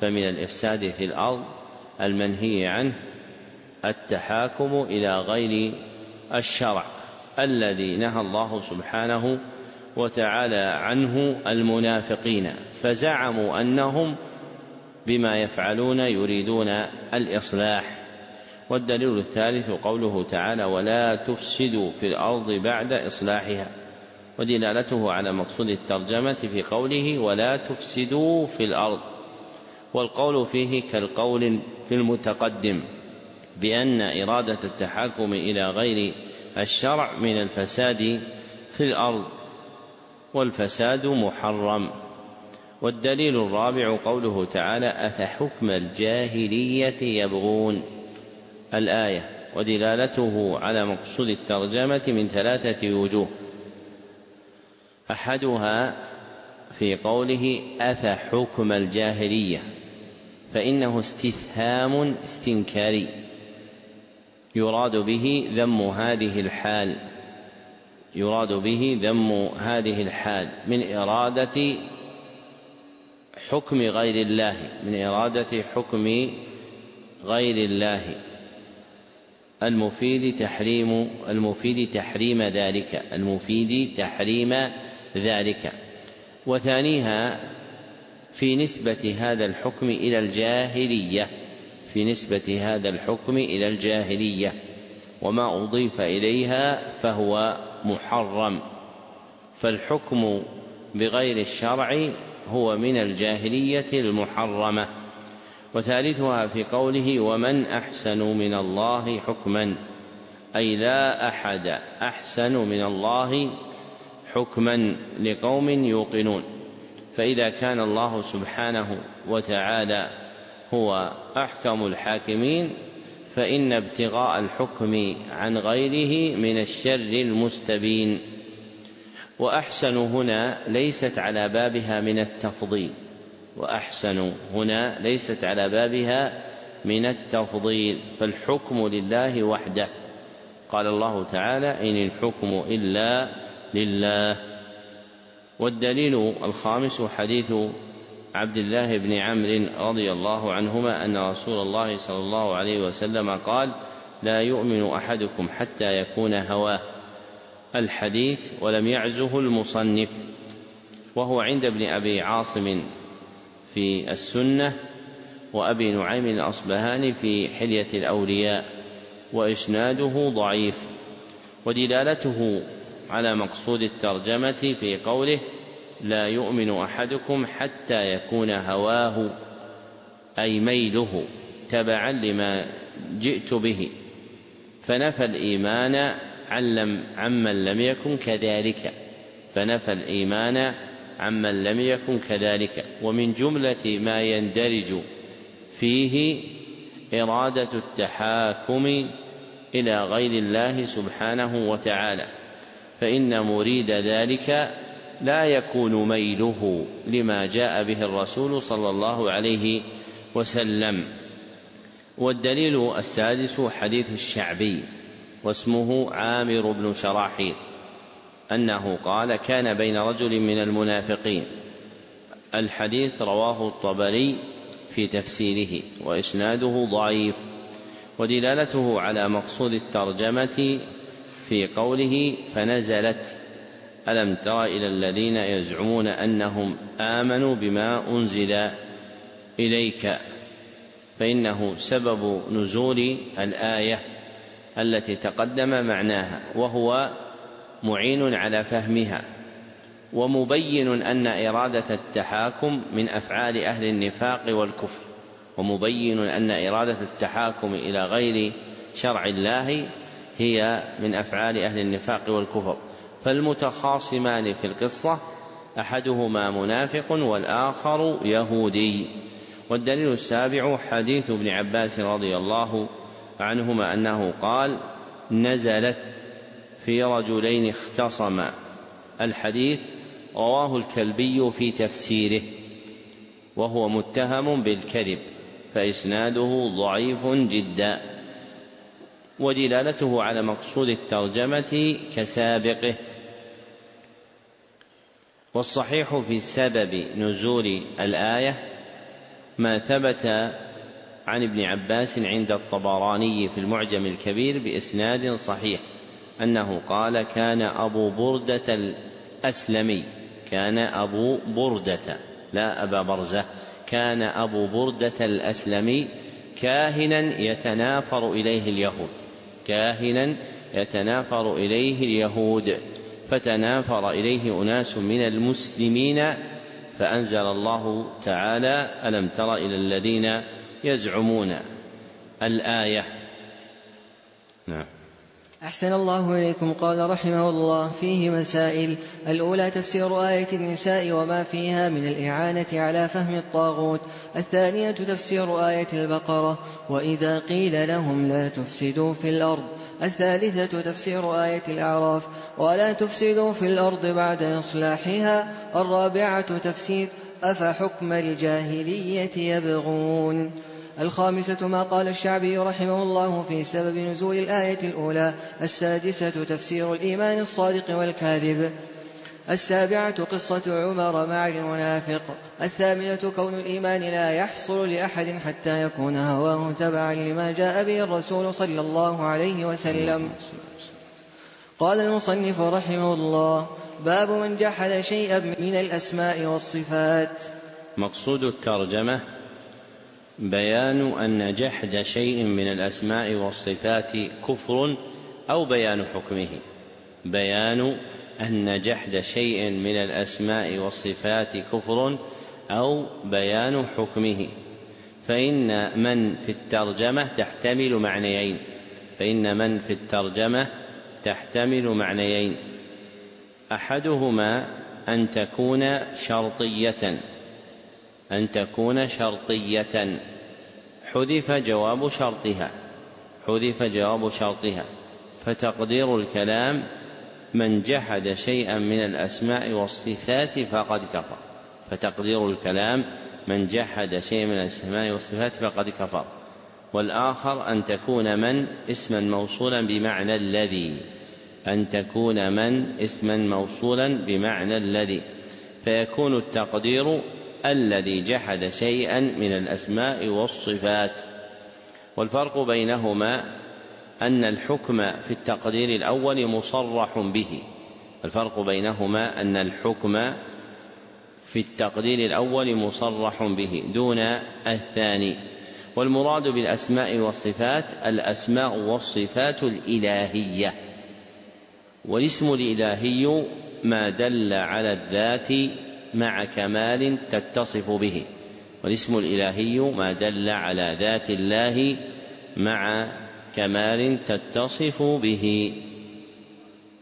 Speaker 1: فمن الإفساد في الأرض المنهي عنه التحاكم إلى غير الشرع. الذي نهى الله سبحانه وتعالى عنه المنافقين فزعموا أنهم بما يفعلون يريدون الإصلاح. والدليل الثالث قوله تعالى ولا تفسدوا في الأرض بعد إصلاحها ودلالته على مقصود الترجمة في قوله ولا تفسدوا في الأرض والقول فيه كالقول في المتقدم بأن إرادة التحاكم إلى غير الشرع من الفساد في الأرض والفساد محرم. والدليل الرابع قوله تعالى أفحكم الجاهلية يبغون؟ الآية ودلالته على مقصود الترجمة من ثلاثة وجوه. أحدها في قوله أفحكم الجاهلية فإنه استفهام استنكاري. يراد به ذم هذه الحال. يراد به ذم هذه الحال من إرادة حكم غير الله من إرادة حكم غير الله. المفيد تحريم المفيد تحريم ذلك المفيد تحريم ذلك. وثانيها في نسبة هذا الحكم إلى الجاهلية. في نسبة هذا الحكم إلى الجاهلية وما أضيف إليها فهو محرم. فالحكم بغير الشرع هو من الجاهلية المحرمة. وثالثها في قوله ومن أحسن من الله حكما أي لا أحد أحسن من الله حكما لقوم يوقنون. فإذا كان الله سبحانه وتعالى هو أحكم الحاكمين فإن ابتغاء الحكم عن غيره من الشر المستبين. وأحسن هنا ليست على بابها من التفضيل. وأحسن هنا ليست على بابها من التفضيل. فالحكم لله وحده. قال الله تعالى إن الحكم إلا لله. والدليل الخامس حديث عبد الله بن عمرو رضي الله عنهما أن رسول الله صلى الله عليه وسلم قال لا يؤمن أحدكم حتى يكون هواه. الحديث ولم يعزه المصنف. وهو عند ابن أبي عاصم في السنة وأبي نعيم الأصبهاني في حلية الأولياء وإسناده ضعيف ودلالته على مقصود الترجمة في قوله لا يؤمن أحدكم حتى يكون هواه أي ميله تبعا لما جئت به. فنفى الإيمان عمن لم يكن كذلك. فنفى الإيمان عمن لم يكن كذلك. ومن جملة ما يندرج فيه إرادة التحاكم إلى غير الله سبحانه وتعالى. فإن مريد ذلك لا يكون ميله لما جاء به الرسول صلى الله عليه وسلم. والدليل السادس حديث الشعبي واسمه عامر بن شراحيل أنه قال كان بين رجل من المنافقين الحديث رواه الطبري في تفسيره وإسناده ضعيف ودلالته على مقصود الترجمة في قوله فنزلت ألم تر إلى الذين يزعمون أنهم آمنوا بما أنزل إليك فإنه سبب نزول الآية التي تقدم معناها وهو معين على فهمها ومبين أن إرادة التحاكم من أفعال أهل النفاق والكفر ومبين أن إرادة التحاكم إلى غير شرع الله هي من أفعال أهل النفاق والكفر. فالمتخاصمان في القصة أحدهما منافق والآخر يهودي. والدليل السابع حديث ابن عباس رضي الله عنهما أنه قال نزلت في رجلين اختصما. الحديث رواه الكلبي في تفسيره وهو متهم بالكذب فإسناده ضعيف جدا. ودلالته على مقصود الترجمة كسابقه. والصحيح في سبب نزول الآية ما ثبت عن ابن عباس عند الطبراني في المعجم الكبير بإسناد صحيح أنه قال كان أبو بردة الأسلمي كان أبو بردة لا أبا برزة كان أبو بردة الأسلمي كاهنا يتنافر إليه اليهود كاهنا يتنافر إليه اليهود. فتنافر إليه أناس من المسلمين فأنزل الله تعالى ألم تر إلى الذين يزعمون الآية؟ نعم.
Speaker 2: أحسن الله إليكم. قال رحمه الله فيه مسائل. الأولى تفسير آية النساء وما فيها من الإعانة على فهم الطاغوت. الثانية تفسير آية البقرة وإذا قيل لهم لا تفسدوا في الأرض. الثالثة تفسير آية الأعراف ولا تفسدوا في الأرض بعد إصلاحها الرابعة تفسير أفحكم الجاهلية يبغون. الخامسة ما قال الشعبي رحمه الله في سبب نزول الآية الأولى السادسة تفسير الإيمان الصادق والكاذب. السابعة قصة عمر مع المنافق. الثامنة كون الإيمان لا يحصل لأحد حتى يكون هواه تبعا لما جاء به الرسول صلى الله عليه وسلم. قال المصنف رحمه الله باب من جحد شيئا من الأسماء والصفات.
Speaker 1: مقصود الترجمة بيان أن جحد شيء من الأسماء والصفات كفر أو بيان حكمه. بيان أن جحد شيء من الأسماء والصفات كفر أو بيان حكمه. فإن من في الترجمة تحتمل معنيين. فإن من في الترجمة تحتمل معنيين. أحدهما أن تكون شرطية. أن تكون شرطية. حذف جواب شرطها. حذف جواب شرطها. فتقدير الكلام من جحد شيئا من الأسماء والصفات فقد كفر. فتقدير الكلام من جحد شيئا من الأسماء والصفات فقد كفر. والآخر أن تكون من اسما موصولا بمعنى الذي. أن تكون من اسما موصولا بمعنى الذي. فيكون التقدير الذي جحد شيئا من الأسماء والصفات. والفرق بينهما أن الحكم في التقدير الأول مصرح به. الفرق بينهما أن الحكم في التقدير الأول مصرح به دون الثاني. والمراد بالأسماء والصفات الأسماء والصفات الإلهية. والاسم الإلهي ما دل على الذات مع كمال تتصف به. والاسم الإلهي ما دل على ذات الله مع كمال تتصف به.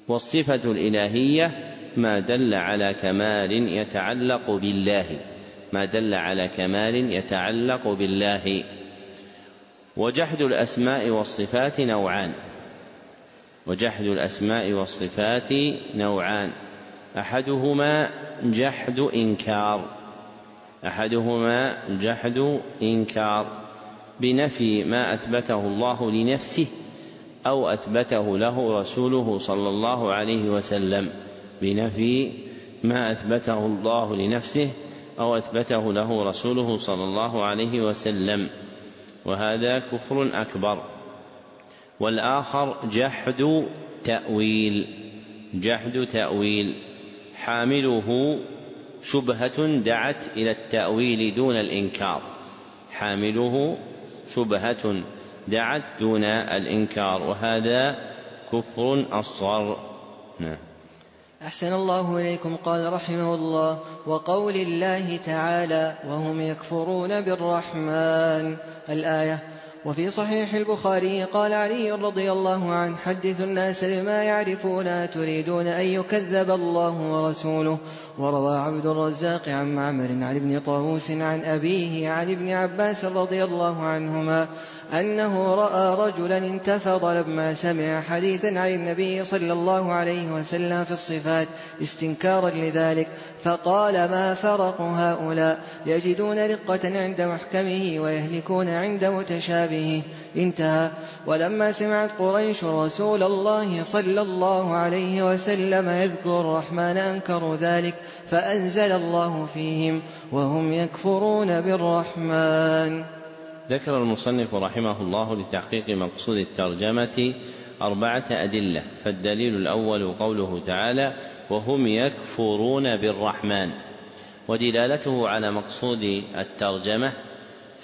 Speaker 1: والصفة الإلهية ما دل على كمال يتعلق بالله. ما دل على كمال يتعلق بالله. وجحد الأسماء والصفات نوعان. وجحد الأسماء والصفات نوعان. أحدهما جحد إنكار. أحدهما جحد إنكار. بنفي ما أثبته الله لنفسه أو أثبته له رسوله صلى الله عليه وسلم. بنفي ما أثبته الله لنفسه أو أثبته له رسوله صلى الله عليه وسلم. وهذا كفر أكبر. والآخر جحد تأويل. جحد تأويل. حامله شبهة دعت إلى التأويل دون الإنكار. حامله شبهة دعت دون الإنكار وهذا كفر أصغر. نعم.
Speaker 2: أحسن الله إليكم قال رحمه الله وقول الله تعالى وهم يكفرون بالرحمن. الآية وفي صحيح البخاري قال علي رضي الله عنه حدثوا الناس بما يعرفون تريدون أن يكذب الله ورسوله؟ وروى عبد الرزاق عن معمر عن ابن طاووس عن أبيه عن ابن عباس رضي الله عنهما أنه رأى رجلا انتفض لما سمع حديثا عن النبي صلى الله عليه وسلم في الصفات استنكارا لذلك فقال ما فرق هؤلاء؟ يجدون رقة عند محكمه ويهلكون عند متشابهه انتهى. ولما سمعت قريش رسول الله صلى الله عليه وسلم يذكر الرحمن أنكروا ذلك فأنزل الله فيهم وهم يكفرون بالرحمن.
Speaker 1: ذكر المصنف رحمه الله لتحقيق مقصود الترجمة أربعة أدلة فالدليل الأول قوله تعالى وهم يكفرون بالرحمن ودلالته على مقصود الترجمة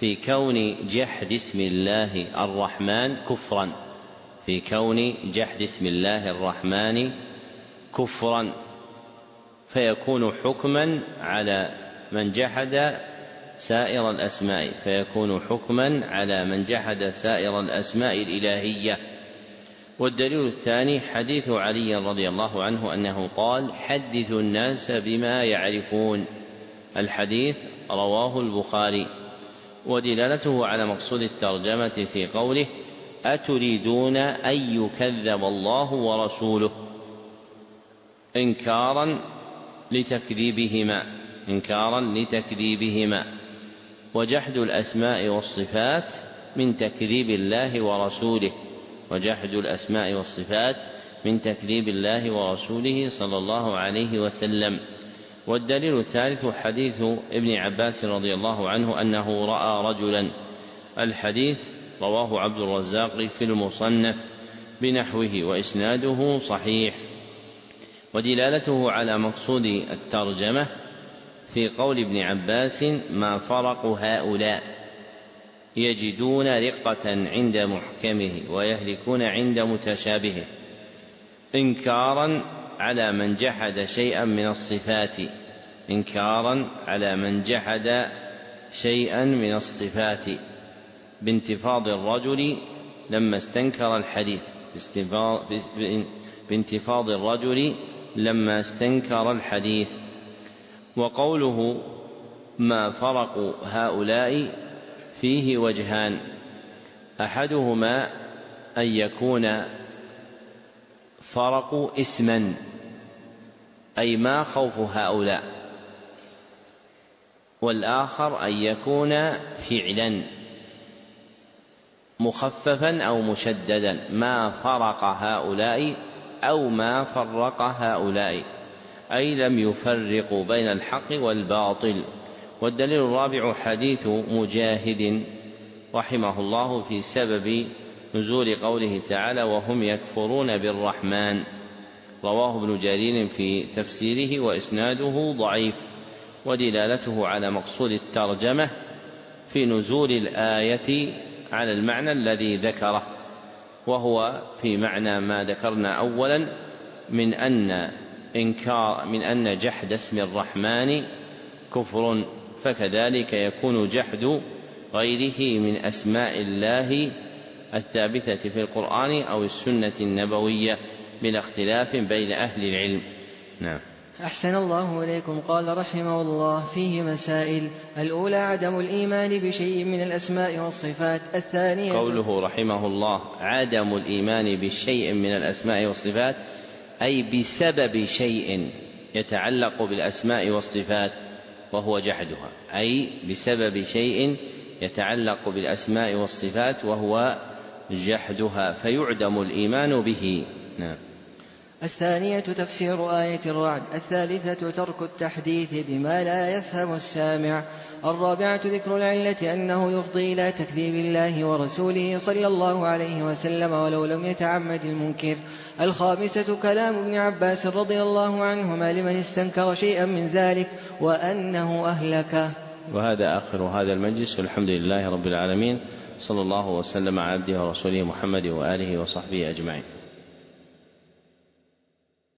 Speaker 1: في كون جحد اسم الله الرحمن كفرا في كون جحد اسم الله الرحمن كفرا فيكون حكما على من جحد سائر الأسماء فيكون حكما على من جحد سائر الأسماء الإلهية. والدليل الثاني حديث علي رضي الله عنه أنه قال حدثوا الناس بما يعرفون الحديث رواه البخاري. ودلالته على مقصود الترجمة في قوله أتريدون أن يكذب الله ورسوله إنكارا لتكذيبهما. إنكارا لتكذيبهما. وجحد الأسماء والصفات من تكذيب الله ورسوله. وجحد الأسماء والصفات من تكذيب الله ورسوله صلى الله عليه وسلم. والدليل الثالث حديث ابن عباس رضي الله عنه أنه رأى رجلا. الحديث رواه عبد الرزاق في المصنف بنحوه وإسناده صحيح. ودلالته على مقصود الترجمة في قول ابن عباس ما فرق هؤلاء يجدون رقة عند محكمه ويهلكون عند متشابهه إنكارا على من جحد شيئا من الصفات إنكارا على من جحد شيئا من الصفات بانتفاض الرجل لما استنكر الحديث بانتفاض الرجل لما استنكر الحديث وقوله ما فرق هؤلاء فيه وجهان. أحدهما أن يكون فرق اسما أي ما خوف هؤلاء. والآخر أن يكون فعلا مخففا أو مشددا. ما فرق هؤلاء أو ما فرق هؤلاء. أي لم يفرقوا بين الحق والباطل. والدليل الرابع حديث مجاهد رحمه الله في سبب نزول قوله تعالى وهم يكفرون بالرحمن. رواه ابن جرير في تفسيره وإسناده ضعيف ودلالته على مقصود الترجمة في نزول الآية على المعنى الذي ذكره وهو في معنى ما ذكرنا اولا من أن إنكار من أن جحد اسم الرحمن كفر فكذلك يكون جحد غيره من أسماء الله الثابتة في القرآن أو السنة النبوية بلا اختلاف بين أهل العلم. نعم.
Speaker 2: أحسن الله إليكم. قال رحمه الله فيه مسائل. الأولى عدم الإيمان بشيء من الأسماء والصفات. الثانية
Speaker 1: قوله رحمه الله عدم الإيمان بشيء من الأسماء والصفات. أي بسبب شيء يتعلق بالأسماء والصفات وهو جحدها. أي بسبب شيء يتعلق بالأسماء والصفات وهو جحدها فيعدم الإيمان به. نعم.
Speaker 2: الثانية تفسير آية الرعد الثالثة ترك التحديث بما لا يفهم السامع الرابعة ذكر العلة أنه يفضي إلى تكذيب الله ورسوله صلى الله عليه وسلم ولو لم يتعمد المنكر. الخامسة كلام ابن عباس رضي الله عنهما لمن استنكر شيئا من ذلك وأنه أهلكه
Speaker 1: وهذا آخر هذا المجلس والحمد لله رب العالمين. صلى الله وسلم على عبده ورسوله محمد وآله وصحبه أجمعين.